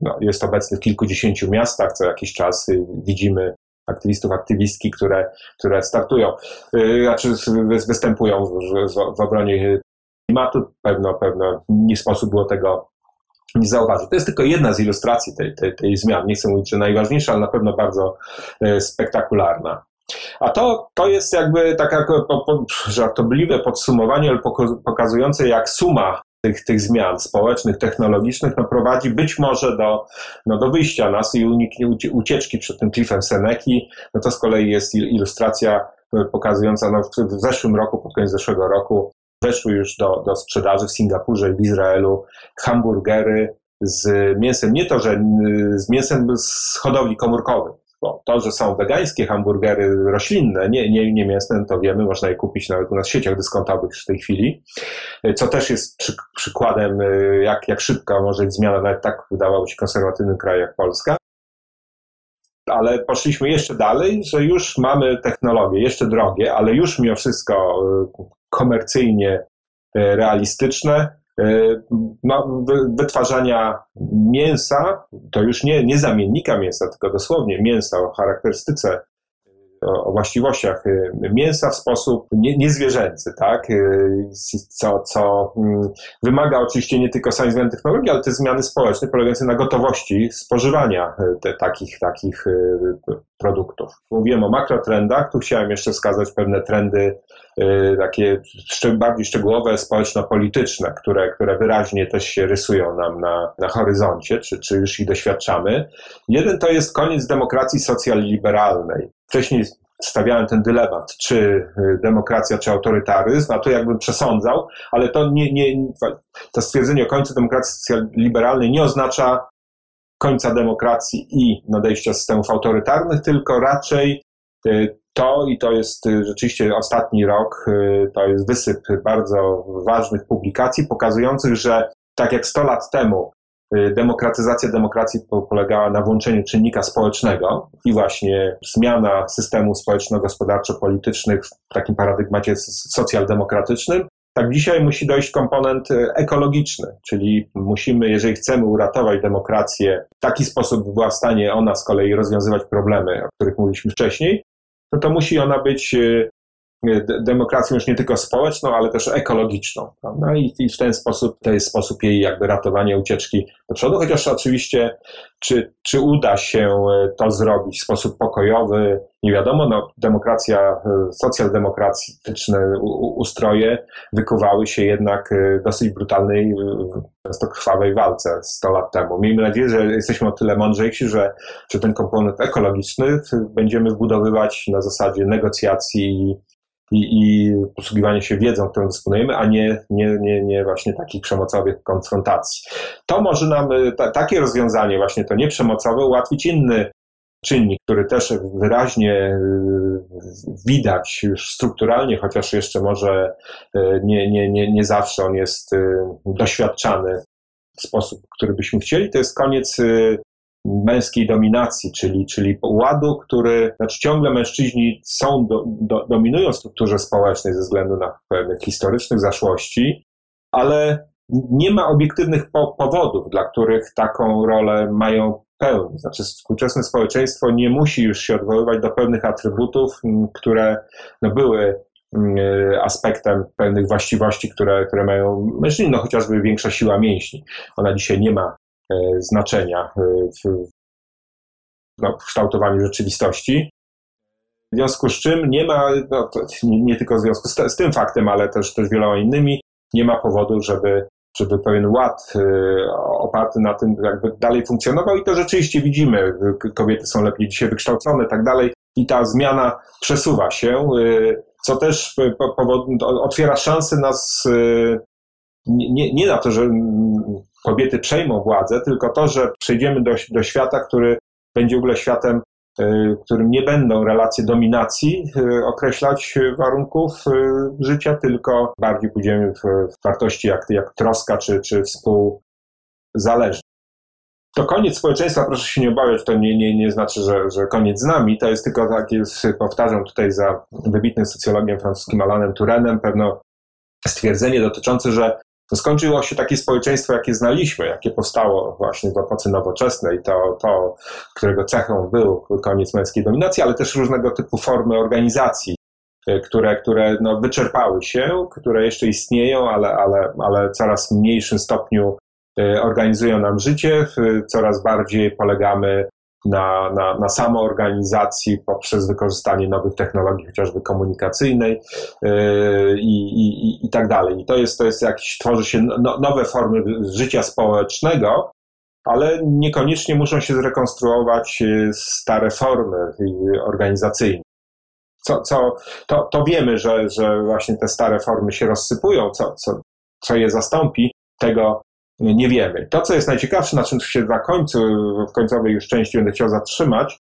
no, jest obecny w kilkudziesięciu miastach. Co jakiś czas widzimy aktywistów, aktywistki, które, które startują, znaczy występują w, w obronie klimatu. Pewno, pewno nie sposób było tego nie zauważyć. To jest tylko jedna z ilustracji tej, tej, tej zmian. Nie chcę mówić, że najważniejsza, ale na pewno bardzo spektakularna. A to, to jest jakby taka żartobliwe podsumowanie, ale pokazujące, jak suma tych, tych zmian społecznych, technologicznych no, prowadzi być może do, no, do wyjścia nas i uniknie ucieczki przed tym klifem Seneki. No to z kolei jest ilustracja e, pokazująca no, w zeszłym roku, pod koniec zeszłego roku, weszły już do, do sprzedaży w Singapurze i w Izraelu hamburgery z mięsem, nie to, że z mięsem z hodowli komórkowych, bo to, że są wegańskie hamburgery roślinne, nie, nie, nie mięsne, to wiemy, można je kupić nawet u nas w sieciach dyskontowych w tej chwili, co też jest przy, przykładem, jak, jak szybka może być zmiana, nawet tak wydawało się konserwatywnym kraju jak Polska. Ale poszliśmy jeszcze dalej, że już mamy technologie, jeszcze drogie, ale już mimo wszystko komercyjnie e, realistyczne, no, wytwarzania mięsa, to już nie, nie zamiennika mięsa, tylko dosłownie mięsa o charakterystyce o, właściwościach y, mięsa w sposób nie, niezwierzęcy, tak? Y, co, co mm, wymaga oczywiście nie tylko samej zmiany technologii, ale też zmiany społeczne polegające na gotowości spożywania y, te, takich, takich produktów. Mówiłem o makrotrendach, tu chciałem jeszcze wskazać pewne trendy takie bardziej szczegółowe, społeczno-polityczne, które, które wyraźnie też się rysują nam na, na horyzoncie, czy, czy już ich doświadczamy. Jeden to jest koniec demokracji socjal-liberalnej. Wcześniej stawiałem ten dylemat, czy y, demokracja, czy autorytaryzm, a to jakbym przesądzał, ale to nie, nie, to stwierdzenie o końcu demokracji liberalnej nie oznacza końca demokracji i nadejścia systemów autorytarnych, tylko raczej y, to, i to jest y, rzeczywiście ostatni rok, to jest wysyp bardzo ważnych publikacji pokazujących, że tak jak 100 lat temu demokratyzacja demokracji polegała na włączeniu czynnika społecznego i właśnie zmiana systemu społeczno-gospodarczo-politycznych w takim paradygmacie socjaldemokratycznym. Tak dzisiaj musi dojść komponent y, ekologiczny, czyli musimy, jeżeli chcemy uratować demokrację w taki sposób, by była w stanie ona z kolei rozwiązywać problemy, o których mówiliśmy wcześniej, no to musi ona być y, demokracją już nie tylko społeczną, ale też ekologiczną. Prawda? I, I, w ten sposób, to jest sposób jej jakby ratowania ucieczki do przodu, chociaż oczywiście, czy, czy uda się e, to zrobić w sposób pokojowy, nie wiadomo, no, demokracja, e, socjaldemokratyczne ustroje wykuwały się jednak dosyć brutalnej, często krwawej walce 100 lat temu. Miejmy nadzieję, że jesteśmy o tyle mądrzejsi, że, że ten komponent ekologiczny będziemy wbudowywać na zasadzie negocjacji i, i posługiwanie się wiedzą, którą dysponujemy, a nie, nie, nie, nie właśnie takich przemocowych konfrontacji. To może nam, y, ta, takie rozwiązanie, właśnie to nieprzemocowe, ułatwić inny czynnik, który też wyraźnie y, widać już strukturalnie, chociaż jeszcze może y, nie, nie, nie, nie zawsze on jest doświadczany w sposób, który byśmy chcieli, to jest koniec męskiej dominacji, czyli, czyli ładu, który, znaczy ciągle mężczyźni są, do, do, dominują w strukturze społecznej ze względu na pewnych historycznych zaszłości, ale nie ma obiektywnych po, powodów, dla których taką rolę mają pełnić. Znaczy współczesne społeczeństwo nie musi już się odwoływać do pewnych atrybutów, które no, były aspektem pewnych właściwości, które, które mają mężczyźni, no chociażby większa siła mięśni. Ona dzisiaj nie ma znaczenia e, w, no, kształtowaniu rzeczywistości. W związku z czym nie ma, no, nie, nie, tylko w związku z, z, tym faktem, ale też, też wieloma innymi, nie ma powodu, żeby, żeby pewien ład y, oparty na tym jakby dalej funkcjonował i to rzeczywiście widzimy. Kobiety są lepiej dzisiaj wykształcone tak dalej i ta zmiana przesuwa się, co też otwiera szansę nas nie, nie na to, że kobiety przejmą władzę, tylko to, że przejdziemy do, do świata, który będzie w ogóle światem, w którym nie będą relacje dominacji y, określać warunków y, życia, tylko bardziej pójdziemy w, w wartości jak, jak troska czy, czy współzależność. to koniec społeczeństwa, proszę się nie obawiać, to nie, nie, nie znaczy, że, że koniec z nami. To jest tylko tak, jest, powtarzam tutaj za wybitnym socjologiem francuskim Alanem Turenem, pewno stwierdzenie dotyczące, że skończyło się takie społeczeństwo, jakie znaliśmy, jakie powstało właśnie w epoce nowoczesnej, to, to którego cechą był koniec męskiej dominacji, ale też różnego typu formy organizacji, e, które, które no, wyczerpały się, które jeszcze istnieją, ale, ale, ale coraz mniejszym stopniu e, organizują nam życie, coraz bardziej polegamy na, na, na samoorganizacji poprzez wykorzystanie nowych technologii, chociażby komunikacyjnej yy, i, i, i tak dalej. I to jest, to jest jakieś, tworzy się no, nowe formy życia społecznego, ale niekoniecznie muszą się zrekonstruować yy, stare formy yy, organizacyjne. Co, co, to, to wiemy, że, że właśnie te stare formy się rozsypują, co, co, co je zastąpi, tego nie wiemy. To, co jest najciekawsze, na czym się na końcu, w końcowej już części będę chciał zatrzymać,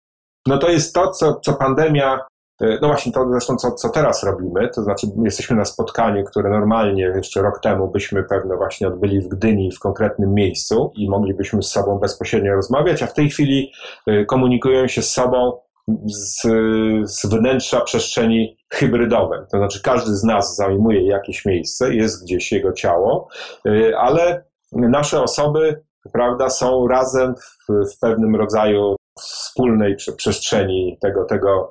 no to jest to, co, co pandemia, e, no właśnie to zresztą, co, co teraz robimy, to znaczy jesteśmy na spotkaniu, które normalnie jeszcze rok temu byśmy pewno właśnie odbyli w Gdyni w konkretnym miejscu i moglibyśmy z sobą bezpośrednio rozmawiać, a w tej chwili e, komunikują się z sobą z, z wnętrza przestrzeni hybrydowej. To znaczy każdy z nas zajmuje jakieś miejsce, jest gdzieś jego ciało, e, ale nasze osoby, prawda, są razem w, w pewnym rodzaju wspólnej przestrzeni tego, tego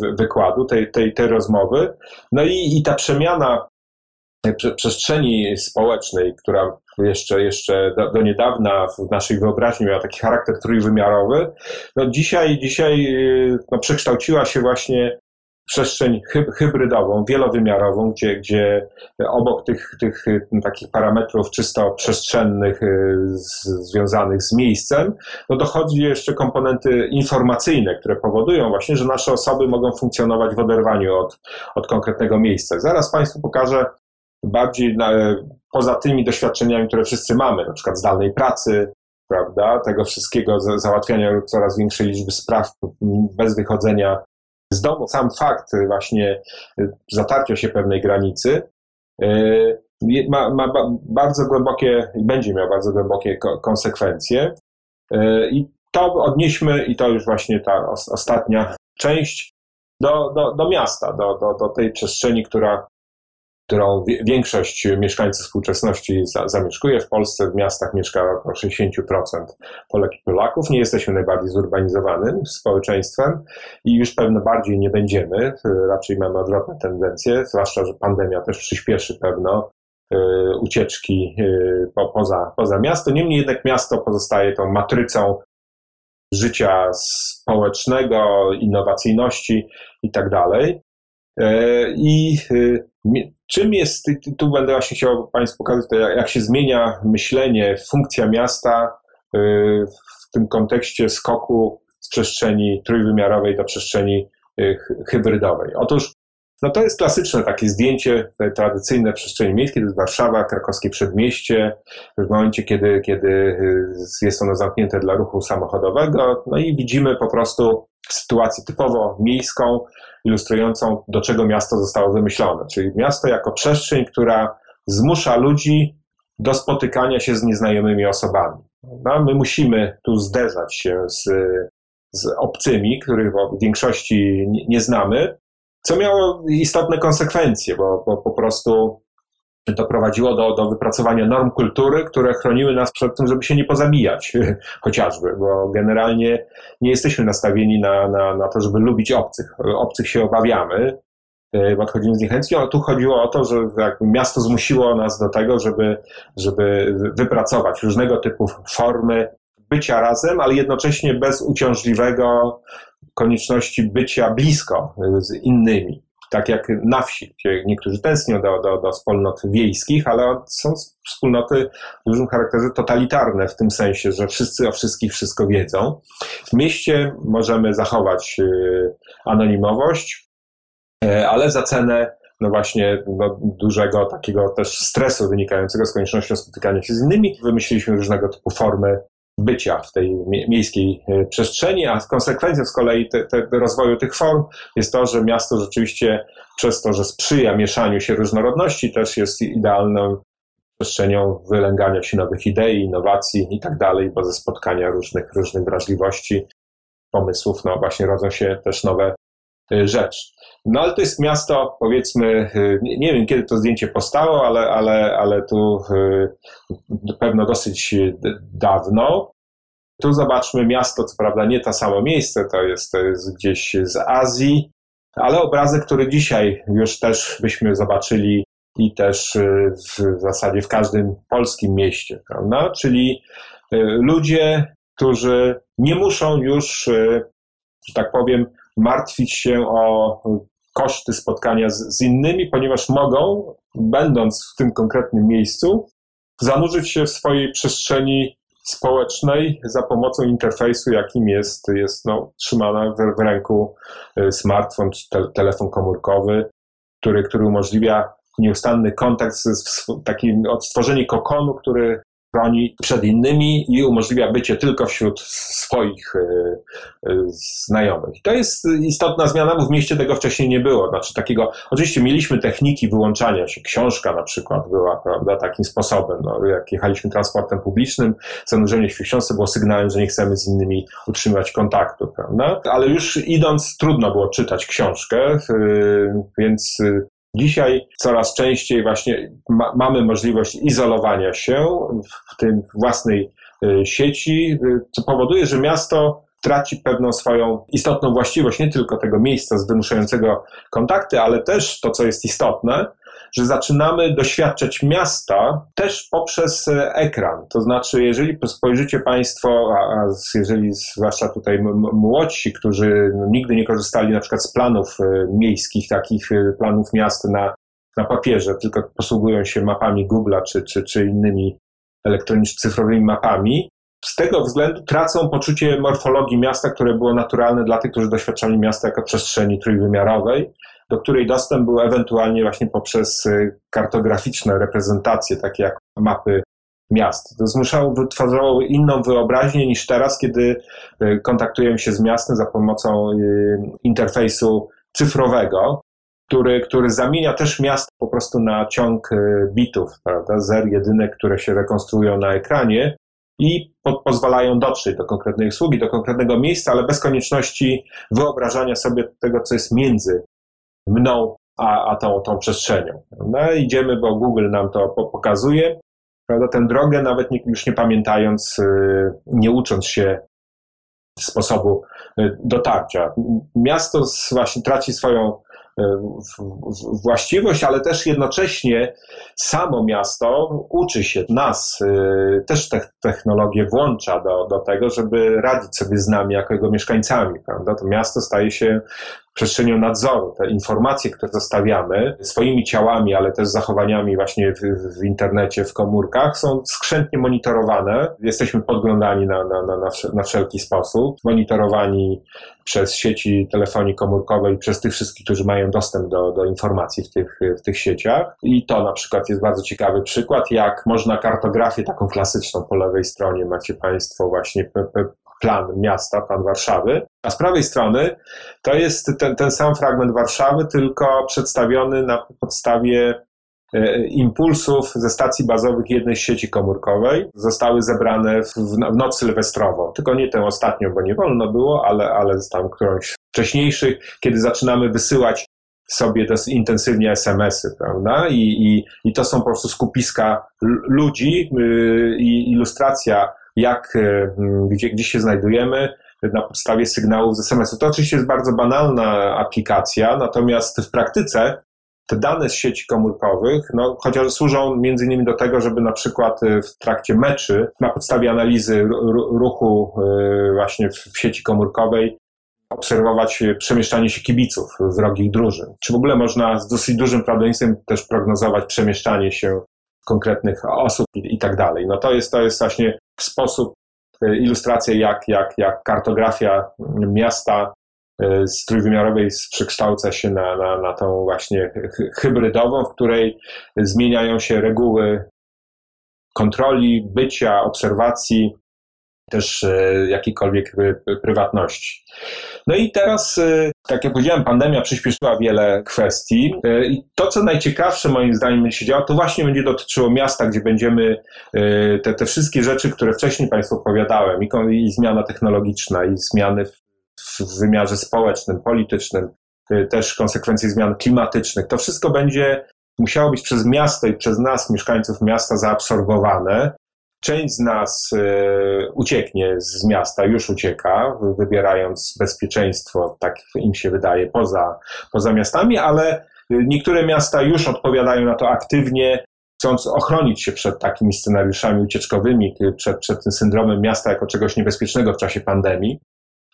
wykładu, tej, tej, tej rozmowy. No i, i ta przemiana przestrzeni społecznej, która jeszcze, jeszcze do, do, niedawna w naszej wyobraźni miała taki charakter trójwymiarowy, no dzisiaj, dzisiaj no przekształciła się właśnie przestrzeń hybrydową, wielowymiarową, gdzie, gdzie obok tych, tych takich parametrów czysto przestrzennych y, z, związanych z miejscem, no dochodzi jeszcze komponenty informacyjne, które powodują właśnie, że nasze osoby mogą funkcjonować w oderwaniu od, od konkretnego miejsca. Zaraz Państwu pokażę bardziej na, poza tymi doświadczeniami, które wszyscy mamy, na przykład zdalnej pracy, prawda, tego wszystkiego, załatwiania coraz większej liczby spraw bez wychodzenia z domu. Sam fakt właśnie y, zatarcia się pewnej granicy y, ma, ma bardzo głębokie będzie miał bardzo głębokie konsekwencje. Y, I to odnieśmy, i to już właśnie ta ostatnia część, do, do, do miasta, do, do, do tej przestrzeni, która którą większość mieszkańców współczesności zamieszkuje. W Polsce w miastach mieszka około 60% Polek i Polaków. Nie jesteśmy najbardziej zurbanizowanym społeczeństwem i już pewno bardziej nie będziemy. Raczej mamy odwrotne tendencje, zwłaszcza, że pandemia też przyspieszy pewno y, ucieczki po, poza, poza miasto. Niemniej jednak miasto pozostaje tą matrycą życia społecznego, innowacyjności i tak dalej. E, I y, czym jest, tu będę właśnie chciał Państwu pokazać, jak się zmienia myślenie, funkcja miasta y, w tym kontekście skoku z przestrzeni trójwymiarowej do przestrzeni y, hybrydowej. Otóż no to jest klasyczne takie zdjęcie, tradycyjne przestrzeni miejskiej, to jest Warszawa, krakowskie przedmieście, w momencie, kiedy, kiedy jest ono zamknięte dla ruchu samochodowego, no i widzimy po prostu sytuację typowo miejską, ilustrującą, do czego miasto zostało wymyślone. Czyli miasto jako przestrzeń, która zmusza ludzi do spotykania się z nieznajomymi osobami. No, my musimy tu zderzać się z, z obcymi, których w większości nie znamy, co miało istotne konsekwencje, bo, bo po prostu doprowadziło do, do wypracowania norm kultury, które chroniły nas przed tym, żeby się nie pozabijać, chociażby, bo generalnie nie jesteśmy nastawieni na, na, na to, żeby lubić obcych. Obcych się obawiamy, e, podchodzimy z niechęcią, a tu chodziło o to, że miasto zmusiło nas do tego, żeby, żeby wypracować różnego typu formy bycia razem, ale jednocześnie bez uciążliwego konieczności bycia blisko z innymi tak jak na wsi, gdzie niektórzy tęsknią do, do, do wspólnot wiejskich, ale są wspólnoty w dużym charakterze totalitarne, w tym sensie, że wszyscy o wszystkich wszystko wiedzą. W mieście możemy zachować y, anonimowość, y, ale za cenę no właśnie no, dużego takiego też stresu wynikającego z koniecznością spotykania się z innymi. Wymyśliliśmy różnego typu formy bycia w tej miejskiej e, przestrzeni, a konsekwencją z kolei te, te rozwoju tych form jest to, że miasto rzeczywiście przez to, że sprzyja mieszaniu się różnorodności, też jest idealną przestrzenią wylęgania się nowych idei, innowacji i tak dalej, bo ze spotkania różnych, różnych wrażliwości, pomysłów, no właśnie rodzą się też nowe y, rzeczy. No ale to jest miasto, powiedzmy, y, nie wiem kiedy to zdjęcie powstało, ale, ale, ale tu y, pewno dosyć dawno. Tu zobaczmy miasto, co prawda nie to samo miejsce, to jest, to jest gdzieś z Azji, ale obrazek, który dzisiaj już też byśmy zobaczyli i też w zasadzie w każdym polskim mieście, prawda? Czyli ludzie, którzy nie muszą już, że tak powiem, martwić się o koszty spotkania z, z innymi, ponieważ mogą, będąc w tym konkretnym miejscu, zanurzyć się w swojej przestrzeni społecznej za pomocą interfejsu, jakim jest, jest no, trzymana w, w ręku smartfon czy te, telefon komórkowy, który, który umożliwia nieustanny kontakt, z, taki odtworzenie kokonu, który chroni przed innymi i umożliwia bycie tylko wśród swoich y, y, znajomych. To jest istotna zmiana, bo w mieście tego wcześniej nie było. Znaczy takiego, oczywiście mieliśmy techniki wyłączania się, książka na przykład była, prawda, takim sposobem. No, jak jechaliśmy transportem publicznym, zanurzenie się w książce było sygnałem, że nie chcemy z innymi utrzymywać kontaktu, prawda? Ale już idąc trudno było czytać książkę, y, więc Dzisiaj coraz częściej właśnie ma, mamy możliwość izolowania się w tym własnej y, sieci, y, co powoduje, że miasto traci pewną swoją istotną właściwość nie tylko tego miejsca z wymuszającego kontakty, ale też to, co jest istotne, że zaczynamy doświadczać miasta też poprzez e, ekran. To znaczy, jeżeli spojrzycie Państwo, a jeżeli zwłaszcza tutaj młodsi, którzy no, nigdy nie korzystali na przykład z planów e, miejskich, takich e, planów miast na, na papierze, tylko posługują się mapami Google'a czy, czy, czy innymi elektronicznymi, cyfrowymi mapami, z tego względu tracą poczucie morfologii miasta, które było naturalne dla tych, którzy doświadczali miasta jako przestrzeni trójwymiarowej do której dostęp był ewentualnie właśnie poprzez y, kartograficzne reprezentacje, takie jak mapy miast. To zmuszało, wytwarzało inną wyobraźnię niż teraz, kiedy y, kontaktujemy się z miastem za pomocą y, interfejsu cyfrowego, który, który zamienia też miasto po prostu na ciąg bitów, prawda, zer, jedynek, które się rekonstruują na ekranie i po, pozwalają dotrzeć do konkretnej usługi, do konkretnego miejsca, ale bez konieczności wyobrażania sobie tego, co jest między mną a, a tą, tą przestrzenią. No, idziemy, bo Google nam to pokazuje, prawda, tę drogę, nawet nie, już nie pamiętając, y, nie ucząc się sposobu y, dotarcia. Miasto właśnie traci swoją y, właściwość, ale też jednocześnie samo miasto uczy się nas, też te technologię włącza do, do tego, żeby radzić sobie z nami jako jego mieszkańcami. Prawda? To miasto staje się przestrzenią nadzoru. Te informacje, które zostawiamy swoimi ciałami, ale też zachowaniami właśnie w, w internecie, w komórkach, są skrzętnie monitorowane. Jesteśmy podglądani na, na, na, na wszelki sposób, monitorowani przez sieci telefonii komórkowej, przez tych wszystkich, którzy mają dostęp do, do informacji w tych, w tych sieciach. I to na przykład jest bardzo ciekawy przykład, jak można kartografię taką klasyczną po lewej stronie macie Państwo właśnie plan miasta, plan Warszawy, a z prawej strony to jest ten, ten sam fragment Warszawy, tylko przedstawiony na podstawie e, impulsów ze stacji bazowych jednej sieci komórkowej zostały zebrane w, w noc sylwestrową. Tylko nie tę ostatnią, bo nie wolno było, ale, ale tam którąś wcześniejszych, kiedy zaczynamy wysyłać sobie dosyć intensywnie SMS-y, prawda? I, i, I to są po prostu skupiska ludzi yy, ilustracja jak, e, gdzie, gdzie się znajdujemy na podstawie sygnałów z SMS-u. To oczywiście jest bardzo banalna aplikacja, natomiast w praktyce te dane z sieci komórkowych, no, chociaż służą między innymi do tego, żeby na przykład e, w trakcie meczy na podstawie analizy ruchu e, właśnie w sieci komórkowej obserwować przemieszczanie się kibiców wrogich drużyn. Czy w ogóle można z dosyć dużym prawdopodobieństwem też prognozować przemieszczanie się konkretnych osób i, i tak dalej. No to jest, to jest właśnie sposób, e, ilustracja, jak, jak, jak kartografia miasta e, z trójwymiarowej przekształca się na, na, na tą właśnie hybrydową, w której zmieniają się reguły kontroli, bycia, obserwacji też jakiejkolwiek prywatności. No i teraz, tak jak powiedziałem, pandemia przyspieszyła wiele kwestii i to, co najciekawsze moim zdaniem się działo, to właśnie będzie dotyczyło miasta, gdzie będziemy te, te wszystkie rzeczy, które wcześniej Państwu opowiadałem, i, i zmiana technologiczna, i zmiany w, w wymiarze społecznym, politycznym, też konsekwencje zmian klimatycznych, to wszystko będzie musiało być przez miasto i przez nas, mieszkańców miasta, zaabsorbowane. Część z nas y, ucieknie z miasta, już ucieka, wybierając bezpieczeństwo, tak im się wydaje, poza, poza miastami, ale niektóre miasta już odpowiadają na to aktywnie, chcąc ochronić się przed takimi scenariuszami ucieczkowymi, przed, przed tym syndromem miasta jako czegoś niebezpiecznego w czasie pandemii.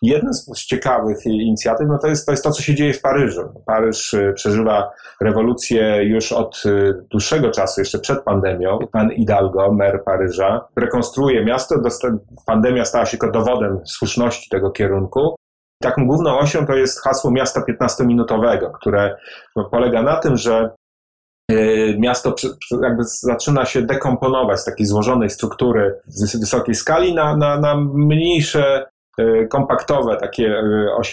Jeden z ciekawych inicjatyw no to, jest, to jest to, co się dzieje w Paryżu. Paryż y, przeżywa rewolucję już od y, dłuższego czasu, jeszcze przed pandemią. Pan Hidalgo, mer Paryża, rekonstruuje miasto. Pandemia stała się tylko dowodem słuszności tego kierunku. Taką główną osią to jest hasło miasta 15-minutowego, które no, polega na tym, że y, miasto jakby zaczyna się dekomponować z takiej złożonej struktury wysokiej skali na, na, na mniejsze kompaktowe takie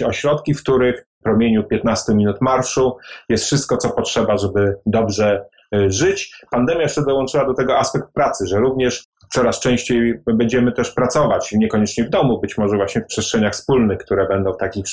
e, ośrodki, w których w promieniu 15 minut marszu jest wszystko, co potrzeba, żeby dobrze e, żyć. Pandemia jeszcze dołączyła do tego aspekt pracy, że również coraz częściej będziemy też pracować, niekoniecznie w domu, być może właśnie w przestrzeniach wspólnych, które będą w takich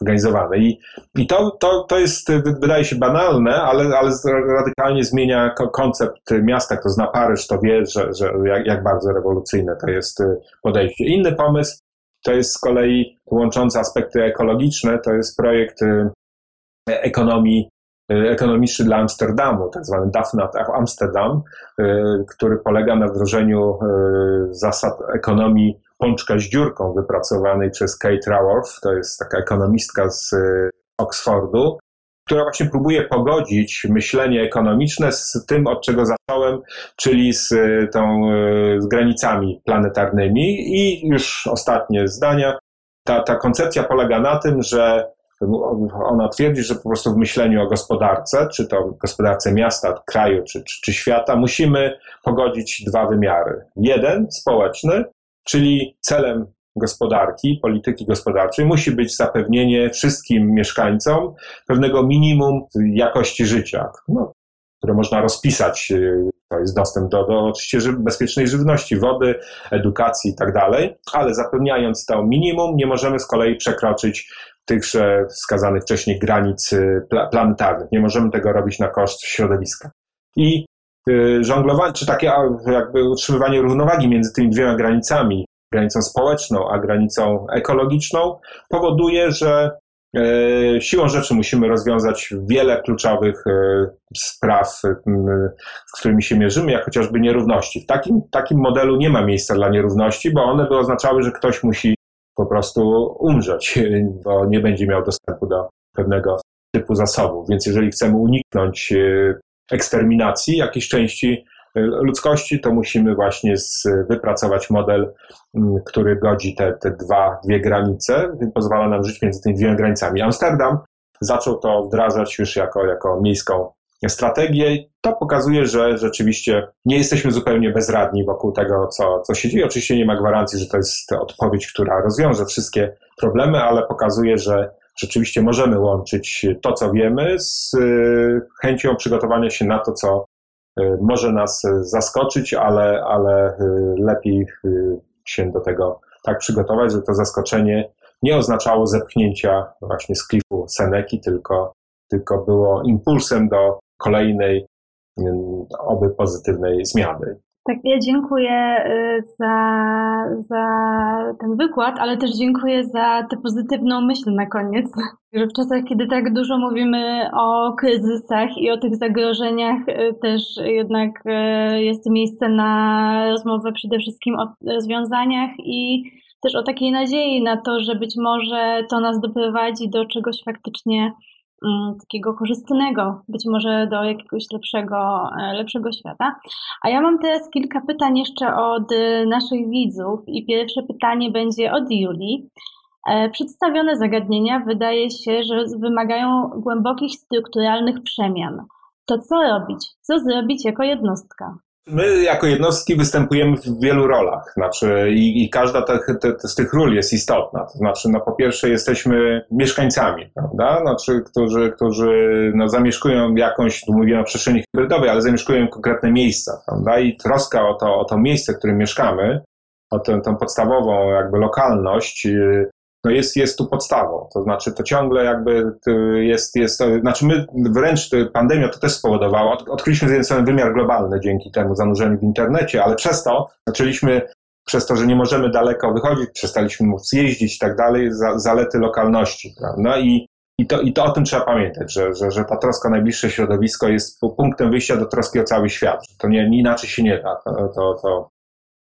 organizowane. I, i to, to, to jest, wydaje się banalne, ale, ale radykalnie zmienia koncept miasta. Kto zna Paryż, to wie, że, że jak, jak bardzo rewolucyjne to jest podejście. Inny pomysł to jest z kolei łączący aspekty ekologiczne, to jest projekt y, ekonomii y, ekonomiczny dla Amsterdamu, tak zwany DAFNAT Amsterdam, y, który polega na wdrożeniu zasad ekonomii pączka z dziurką wypracowanej przez Kate Raworth, to jest taka ekonomistka z Oxfordu, która właśnie próbuje pogodzić myślenie ekonomiczne z tym, od czego zacząłem, czyli z, e, tą, e, z granicami planetarnymi. I już ostatnie zdania. Ta, ta koncepcja polega na tym, że ona twierdzi, że po prostu w myśleniu o gospodarce, czy to gospodarce miasta, kraju, czy, czy, czy świata, musimy pogodzić dwa wymiary. Jeden społeczny, czyli celem gospodarki, polityki gospodarczej musi być zapewnienie wszystkim mieszkańcom pewnego minimum jakości życia, no, które można rozpisać. Y, to jest dostęp do, do oczywiście bezpiecznej żywności, wody, edukacji i tak dalej, ale zapewniając to minimum, nie możemy z kolei przekroczyć tychże wskazanych wcześniej granic y, planetarnych. Nie możemy tego robić na koszt środowiska. I y, żonglowanie, czy takie jakby utrzymywanie równowagi między tymi dwiema granicami, granicą społeczną, a granicą ekologiczną, powoduje, że e, siłą rzeczy musimy rozwiązać wiele kluczowych e, spraw, z którymi się mierzymy, jak chociażby nierówności. W takim, takim modelu nie ma miejsca dla nierówności, bo one by oznaczały, że ktoś musi po prostu umrzeć, bo nie będzie miał dostępu do pewnego typu zasobów. Więc jeżeli chcemy uniknąć e, eksterminacji jakiejś części ludzkości, to musimy właśnie z, wypracować model, mm, który godzi te, te dwa, dwie granice, pozwala nam żyć między tymi dwiema granicami. Amsterdam zaczął to wdrażać już jako, jako miejską strategię. To pokazuje, że rzeczywiście nie jesteśmy zupełnie bezradni wokół tego, co, co się dzieje. Oczywiście nie ma gwarancji, że to jest odpowiedź, która rozwiąże wszystkie problemy, ale pokazuje, że rzeczywiście możemy łączyć to, co wiemy, z y, chęcią przygotowania się na to, co może nas y, zaskoczyć, ale, ale y, lepiej się do tego tak przygotować, że to zaskoczenie nie oznaczało zepchnięcia właśnie z klifu Seneki, tylko, tylko było impulsem do kolejnej, oby pozytywnej zmiany. Tak, ja dziękuję y, za, za ten wykład, ale też dziękuję za tę pozytywną myśl na koniec, że w czasach, kiedy tak dużo mówimy o kryzysach i o tych zagrożeniach, y, też jednak y, jest miejsce na rozmowę przede wszystkim o rozwiązaniach i też o takiej nadziei na to, że być może to nas doprowadzi do czegoś faktycznie takiego korzystnego, być może do jakiegoś lepszego, e, lepszego świata. A ja mam teraz kilka pytań jeszcze od e, naszych widzów i pierwsze pytanie będzie od Julii. E, przedstawione zagadnienia wydaje się, że wymagają głębokich strukturalnych przemian. To co robić? Co zrobić jako jednostka? My jako jednostki występujemy w wielu rolach, znaczy i, i każda te, te, z tych ról jest istotna. To znaczy, no po pierwsze jesteśmy mieszkańcami, prawda? Znaczy, którzy, którzy no, zamieszkują jakąś, tu mówimy o przestrzeni hybrydowej, ale zamieszkują konkretne miejsca, prawda? I troska o to, o to miejsce, w którym mieszkamy, o tę, tę podstawową jakby lokalność, y, no jest, jest tu podstawą. To znaczy, to ciągle jakby jest, jest, znaczy my wręcz pandemia to też spowodowała, od, odkryliśmy z jednej strony wymiar globalny dzięki temu zanurzeniu w internecie, ale przez to zaczęliśmy, przez to, że nie możemy daleko wychodzić, przestaliśmy móc jeździć i tak dalej, za, zalety lokalności, prawda? I, i, to, I to o tym trzeba pamiętać, że, że, że ta troska o najbliższe środowisko jest punktem wyjścia do troski o cały świat. To nie, inaczej się nie da. To, to, to,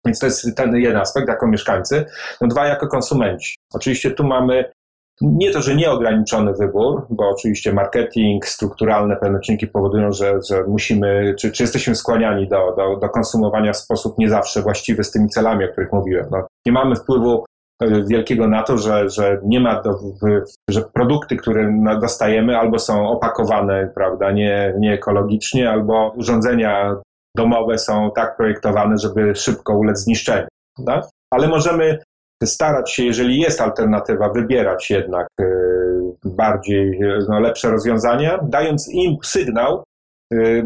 więc to jest ten jeden aspekt jako mieszkańcy. No dwa jako konsumenci. Oczywiście tu mamy nie to, że nieograniczony wybór, bo oczywiście marketing, strukturalne pewne czynniki powodują, że, że musimy, czy, czy jesteśmy skłaniani do, do, do konsumowania w sposób nie zawsze właściwy z tymi celami, o których mówiłem. No, nie mamy wpływu e, wielkiego na to, że, że nie ma, do, że produkty, które dostajemy albo są opakowane, prawda, nie, nie ekologicznie, albo urządzenia domowe są tak projektowane, żeby szybko ulec zniszczeniu. Tak? Ale możemy starać się, jeżeli jest alternatywa, wybierać jednak y, bardziej no, lepsze rozwiązania, dając im sygnał y,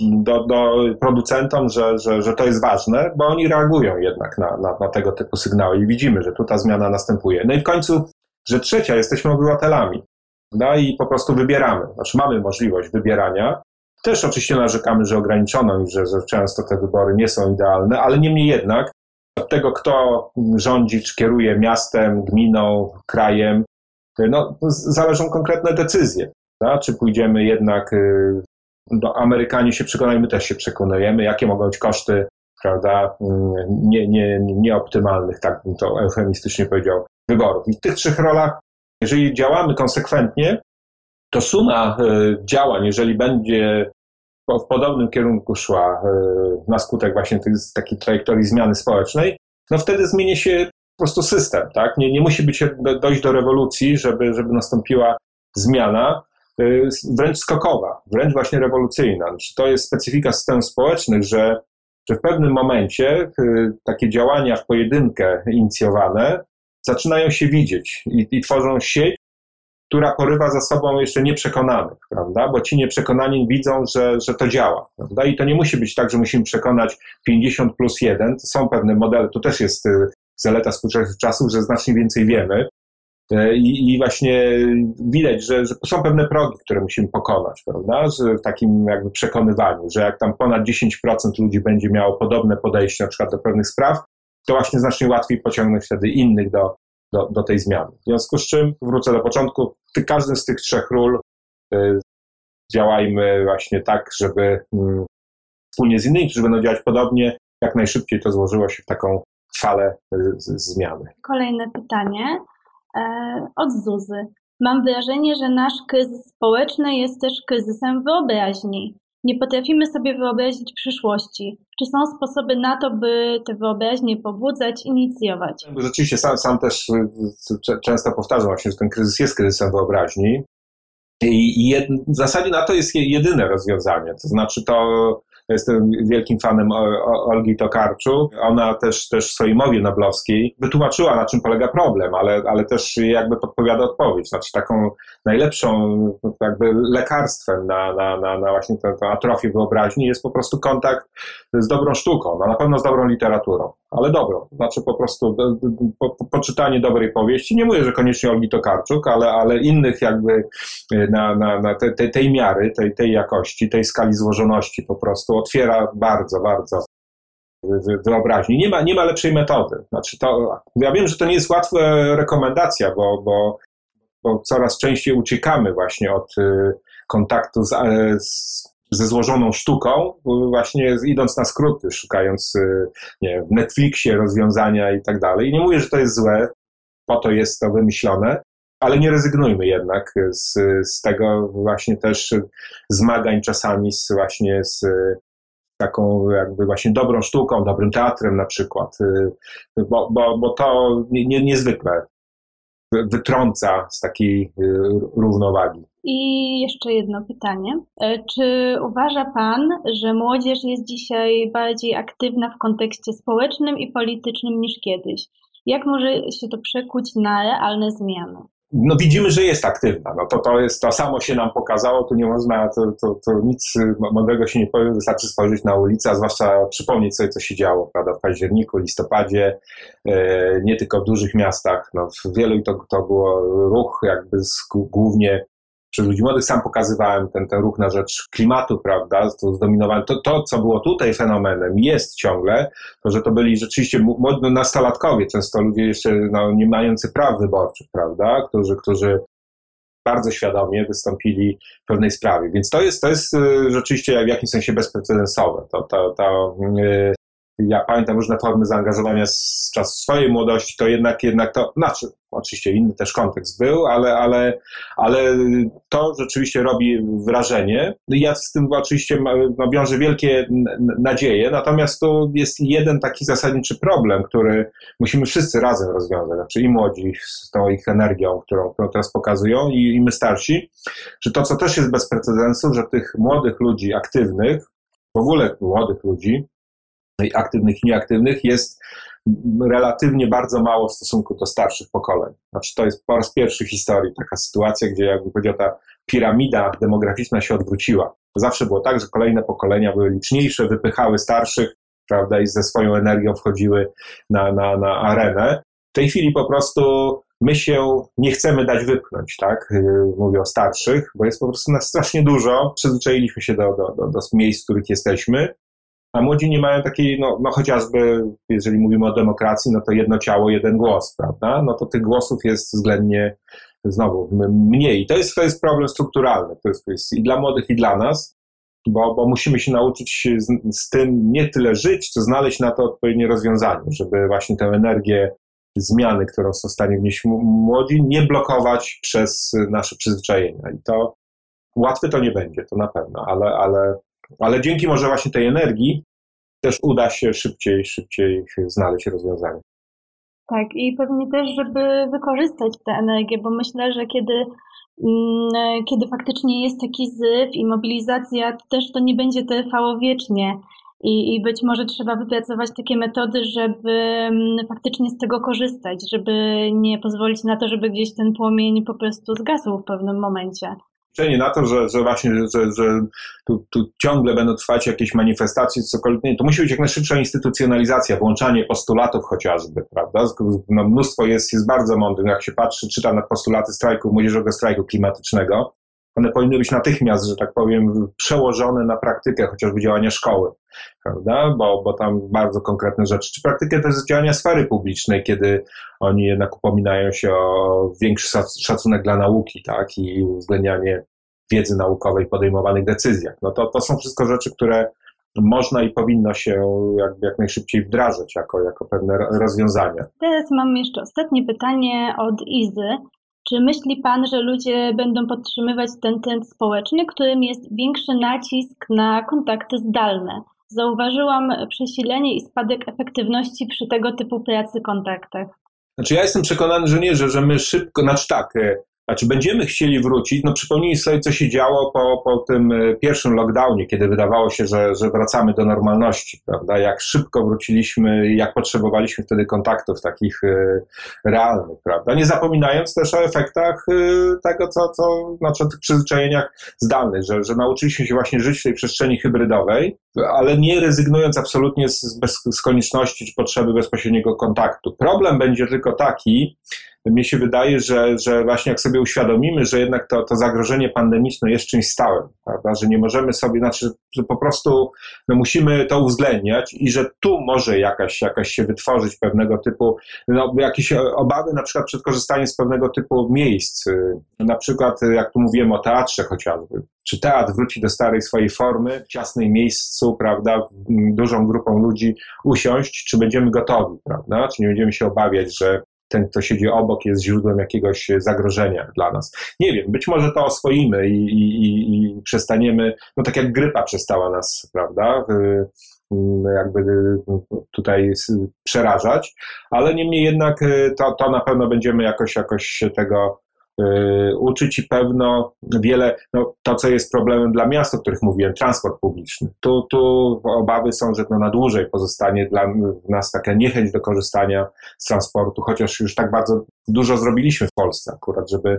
do, do producentom, że, że, że to jest ważne, bo oni reagują jednak na, na, na tego typu sygnały i widzimy, że tu ta zmiana następuje. No i w końcu, że trzecia, jesteśmy obywatelami. No i po prostu wybieramy. Znaczy mamy możliwość wybierania, też oczywiście narzekamy, że ograniczono i że, że często te wybory nie są idealne, ale niemniej jednak od tego, kto rządzi czy kieruje miastem, gminą, krajem, no, zależą konkretne decyzje. Da? Czy pójdziemy jednak, y, no, Amerykanie się przekonają, my też się przekonujemy, jakie mogą być koszty, prawda, mm, nie, nie, nieoptymalnych, tak bym to eufemistycznie powiedział, wyborów. I w tych trzech rolach, jeżeli działamy konsekwentnie, to suma e, działań, jeżeli będzie w podobnym kierunku szła e, na skutek właśnie tej, takiej trajektorii zmiany społecznej, no wtedy zmieni się po prostu system, tak? Nie, nie musi być dojść do rewolucji, żeby, żeby nastąpiła zmiana, e, wręcz skokowa, wręcz właśnie rewolucyjna. Znaczy, to jest specyfika systemów społecznych, że, że w pewnym momencie takie działania w pojedynkę inicjowane zaczynają się widzieć i, i tworzą sieć, która porywa za sobą jeszcze nieprzekonanych, prawda? Bo ci nieprzekonani widzą, że, że to działa, prawda? I to nie musi być tak, że musimy przekonać 50 plus 1. To są pewne modele, to też jest y, zaleta współczesnych czasów, że znacznie więcej wiemy. Y, I, I, właśnie widać, że, że, są pewne progi, które musimy pokonać, prawda? Że w takim jakby przekonywaniu, że jak tam ponad 10% ludzi będzie miało podobne podejście na przykład do pewnych spraw, to właśnie znacznie łatwiej pociągnąć wtedy innych do, do, do tej zmiany. W związku z czym, wrócę do początku, w każdym z tych trzech ról y, działajmy właśnie tak, żeby mm, wspólnie z innymi, którzy będą działać podobnie, jak najszybciej to złożyło się w taką falę y, zmiany. Kolejne pytanie e, od Zuzy. Mam wrażenie, że nasz kryzys społeczny jest też kryzysem wyobraźni. Nie potrafimy sobie wyobrazić przyszłości. Czy są sposoby na to, by te wyobraźnie pobudzać, inicjować? Rzeczywiście sam, sam też y, często powtarzam właśnie, że ten kryzys jest kryzysem wyobraźni. I, i w zasadzie na to jest jedyne rozwiązanie. To znaczy to Jestem wielkim fanem Olgi Tokarczuk. Ona też, też w swojej mowie noblowskiej wytłumaczyła, na czym polega problem, ale, ale też jakby podpowiada odpowiedź. Znaczy taką najlepszą jakby lekarstwem na, na, na, na właśnie tę atrofię wyobraźni jest po prostu kontakt z dobrą sztuką, no na pewno z dobrą literaturą, ale dobrą. Znaczy po prostu po, po, poczytanie dobrej powieści. Nie mówię, że koniecznie Olgi Tokarczuk, ale, ale innych jakby na, na, na te, te, tej miary, tej, tej jakości, tej skali złożoności po prostu otwiera bardzo, bardzo wyobraźni. Nie ma, nie ma lepszej metody. Znaczy to, ja wiem, że to nie jest łatwa rekomendacja, bo, bo, bo coraz częściej uciekamy właśnie od y, kontaktu z, e, z, ze złożoną sztuką, właśnie idąc na skróty, szukając y, nie w Netflixie rozwiązania i tak dalej. Nie mówię, że to jest złe, po to jest to wymyślone, ale nie rezygnujmy jednak z, z tego właśnie też zmagań czasami z właśnie z taką jakby właśnie dobrą sztuką, dobrym teatrem na przykład, y, bo, bo, bo to nie, niezwykle wytrąca z takiej y, równowagi. I jeszcze jedno pytanie. E, czy uważa Pan, że młodzież jest dzisiaj bardziej aktywna w kontekście społecznym i politycznym niż kiedyś? Jak może się to przekuć na realne zmiany? no widzimy, że jest aktywna. No to, to, jest, to samo się nam pokazało, tu nie można, to, to, to nic mądrego się nie powie, wystarczy spojrzeć na ulicę, a zwłaszcza przypomnieć sobie, co się działo prawda, w październiku, listopadzie, e, nie tylko w dużych miastach, no w wielu to, to było ruch jakby z, głównie przez ludzi młodych. Sam pokazywałem ten, ten ruch na rzecz klimatu, prawda, to zdominowałem. To, to, co było tutaj fenomenem, jest ciągle, to, że to byli rzeczywiście młodzi nastolatkowie, często ludzie jeszcze no, nie mający praw wyborczych, prawda, którzy, którzy bardzo świadomie wystąpili w pewnej sprawie. Więc to jest, to jest y, rzeczywiście w jakimś sensie bezprecedensowe. To, to, to, y, ja pamiętam różne formy zaangażowania z czasu swojej młodości, to jednak, jednak to, znaczy, oczywiście inny też kontekst był, ale, ale, ale to rzeczywiście robi wrażenie. Ja z tym oczywiście no, wiążę wielkie nadzieje, natomiast tu jest jeden taki zasadniczy problem, który musimy wszyscy razem rozwiązać, znaczy i młodzi z tą ich energią, którą, którą teraz pokazują, i, i my starsi, że to, co też jest bez precedensu, że tych młodych ludzi aktywnych, w ogóle młodych ludzi, aktywnych i nieaktywnych jest relatywnie bardzo mało w stosunku do starszych pokoleń. Znaczy to jest po raz pierwszy w historii taka sytuacja, gdzie jakby powiedział ta piramida demograficzna się odwróciła. Zawsze było tak, że kolejne pokolenia były liczniejsze, wypychały starszych, prawda, i ze swoją energią wchodziły na, na, na arenę. W tej chwili po prostu my się nie chcemy dać wypchnąć, tak? Mówię o starszych, bo jest po prostu nas strasznie dużo. Przyzwyczailiśmy się do, do, do, do miejsc, w których jesteśmy a młodzi nie mają takiej, no, no chociażby, jeżeli mówimy o demokracji, no to jedno ciało, jeden głos, prawda? No to tych głosów jest względnie znowu mniej. To jest, to jest problem strukturalny. To jest, to jest i dla młodych, i dla nas, bo, bo musimy się nauczyć z, z tym nie tyle żyć, co znaleźć na to odpowiednie rozwiązanie, żeby właśnie tę energię zmiany, którą są w stanie wnieść młodzi, nie blokować przez nasze przyzwyczajenia. I to łatwe to nie będzie, to na pewno, ale, ale ale dzięki może właśnie tej energii też uda się szybciej, szybciej znaleźć rozwiązanie. Tak, i pewnie też, żeby wykorzystać tę energię, bo myślę, że kiedy, mm, kiedy faktycznie jest taki zyw i mobilizacja, to też to nie będzie trwało wiecznie. I, I być może trzeba wypracować takie metody, żeby mm, faktycznie z tego korzystać, żeby nie pozwolić na to, żeby gdzieś ten płomień po prostu zgasł w pewnym momencie liczenie na to, że, że właśnie, że, że tu, tu ciągle będą trwać jakieś manifestacje, cokolwiek, nie, to musi być jak najszybsza instytucjonalizacja, włączanie postulatów chociażby, prawda? No, mnóstwo jest, jest bardzo mądrych, jak się patrzy, czyta na postulaty strajku, młodzieżowego strajku klimatycznego, one powinny być natychmiast, że tak powiem, przełożone na praktykę chociażby działania szkoły, prawda? Bo, bo tam bardzo konkretne rzeczy. Czy praktykę też działania sfery publicznej, kiedy oni jednak upominają się o większy szacunek dla nauki, tak? I uwzględnianie wiedzy naukowej w podejmowanych decyzjach. No to, to są wszystko rzeczy, które można i powinno się jak najszybciej wdrażać jako, jako pewne rozwiązania. Teraz mam jeszcze ostatnie pytanie od Izy. Czy myśli Pan, że ludzie będą podtrzymywać ten trend społeczny, którym jest większy nacisk na kontakty zdalne? Zauważyłam przesilenie i spadek efektywności przy tego typu pracy kontaktach. Znaczy ja jestem przekonany, że nie, że, że my szybko, znaczy tak, e, znaczy będziemy chcieli wrócić, no przypomnij sobie, co się działo po, po tym e, pierwszym lockdownie, kiedy wydawało się, że, że wracamy do normalności, prawda? Jak szybko wróciliśmy, jak potrzebowaliśmy wtedy kontaktów takich e, realnych, prawda? Nie zapominając też o efektach e, tego, co, co znaczy o tych przyzwyczajeniach zdalnych, że, że nauczyliśmy się właśnie żyć w tej przestrzeni hybrydowej, ale nie rezygnując absolutnie z, bez, z konieczności czy potrzeby bezpośredniego kontaktu. Problem będzie tylko taki, mnie się wydaje, że, że właśnie jak sobie uświadomimy, że jednak to, to zagrożenie pandemiczne jest czymś stałym, prawda? że nie możemy sobie, znaczy, że po prostu no, musimy to uwzględniać i że tu może jakaś, jakaś się wytworzyć pewnego typu, no, jakieś obawy na przykład przed korzystaniem z pewnego typu miejsc, na przykład jak tu mówiłem o teatrze chociażby, czy teatr wróci do starej swojej formy, ciasnej miejscu, prawda, dużą grupą ludzi usiąść, czy będziemy gotowi, prawda, czy nie będziemy się obawiać, że ten, kto siedzi obok, jest źródłem jakiegoś zagrożenia dla nas. Nie wiem, być może to oswoimy i, i, i przestaniemy, no tak jak grypa przestała nas, prawda, jakby tutaj przerażać, ale niemniej jednak y, to, to na pewno będziemy jakoś, jakoś się tego Yy, uczy ci pewno wiele, no, to co jest problemem dla miast, o których mówiłem, transport publiczny. Tu, tu obawy są, że to na dłużej pozostanie dla nas taka niechęć do korzystania z transportu, chociaż już tak bardzo dużo zrobiliśmy w Polsce akurat, żeby,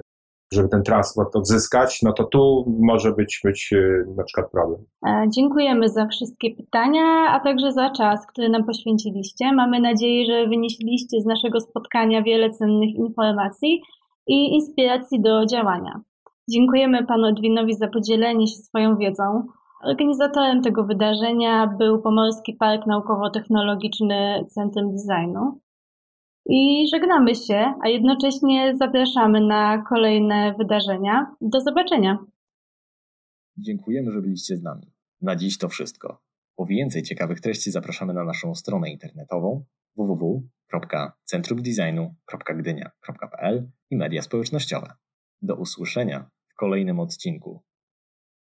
żeby ten transport odzyskać, no to tu może być, być yy, na przykład problem. E, dziękujemy za wszystkie pytania, a także za czas, który nam poświęciliście. Mamy nadzieję, że wynieśliście z naszego spotkania wiele cennych informacji i inspiracji do działania. Dziękujemy panu Edwinowi za podzielenie się swoją wiedzą. Organizatorem tego wydarzenia był Pomorski Park Naukowo-Technologiczny Centrum Designu. I żegnamy się, a jednocześnie zapraszamy na kolejne wydarzenia. Do zobaczenia. Dziękujemy, że byliście z nami. Na dziś to wszystko. Po więcej ciekawych treści zapraszamy na naszą stronę internetową www.centrumdesignu.gdynia.pl i media społecznościowe. Do usłyszenia w kolejnym odcinku.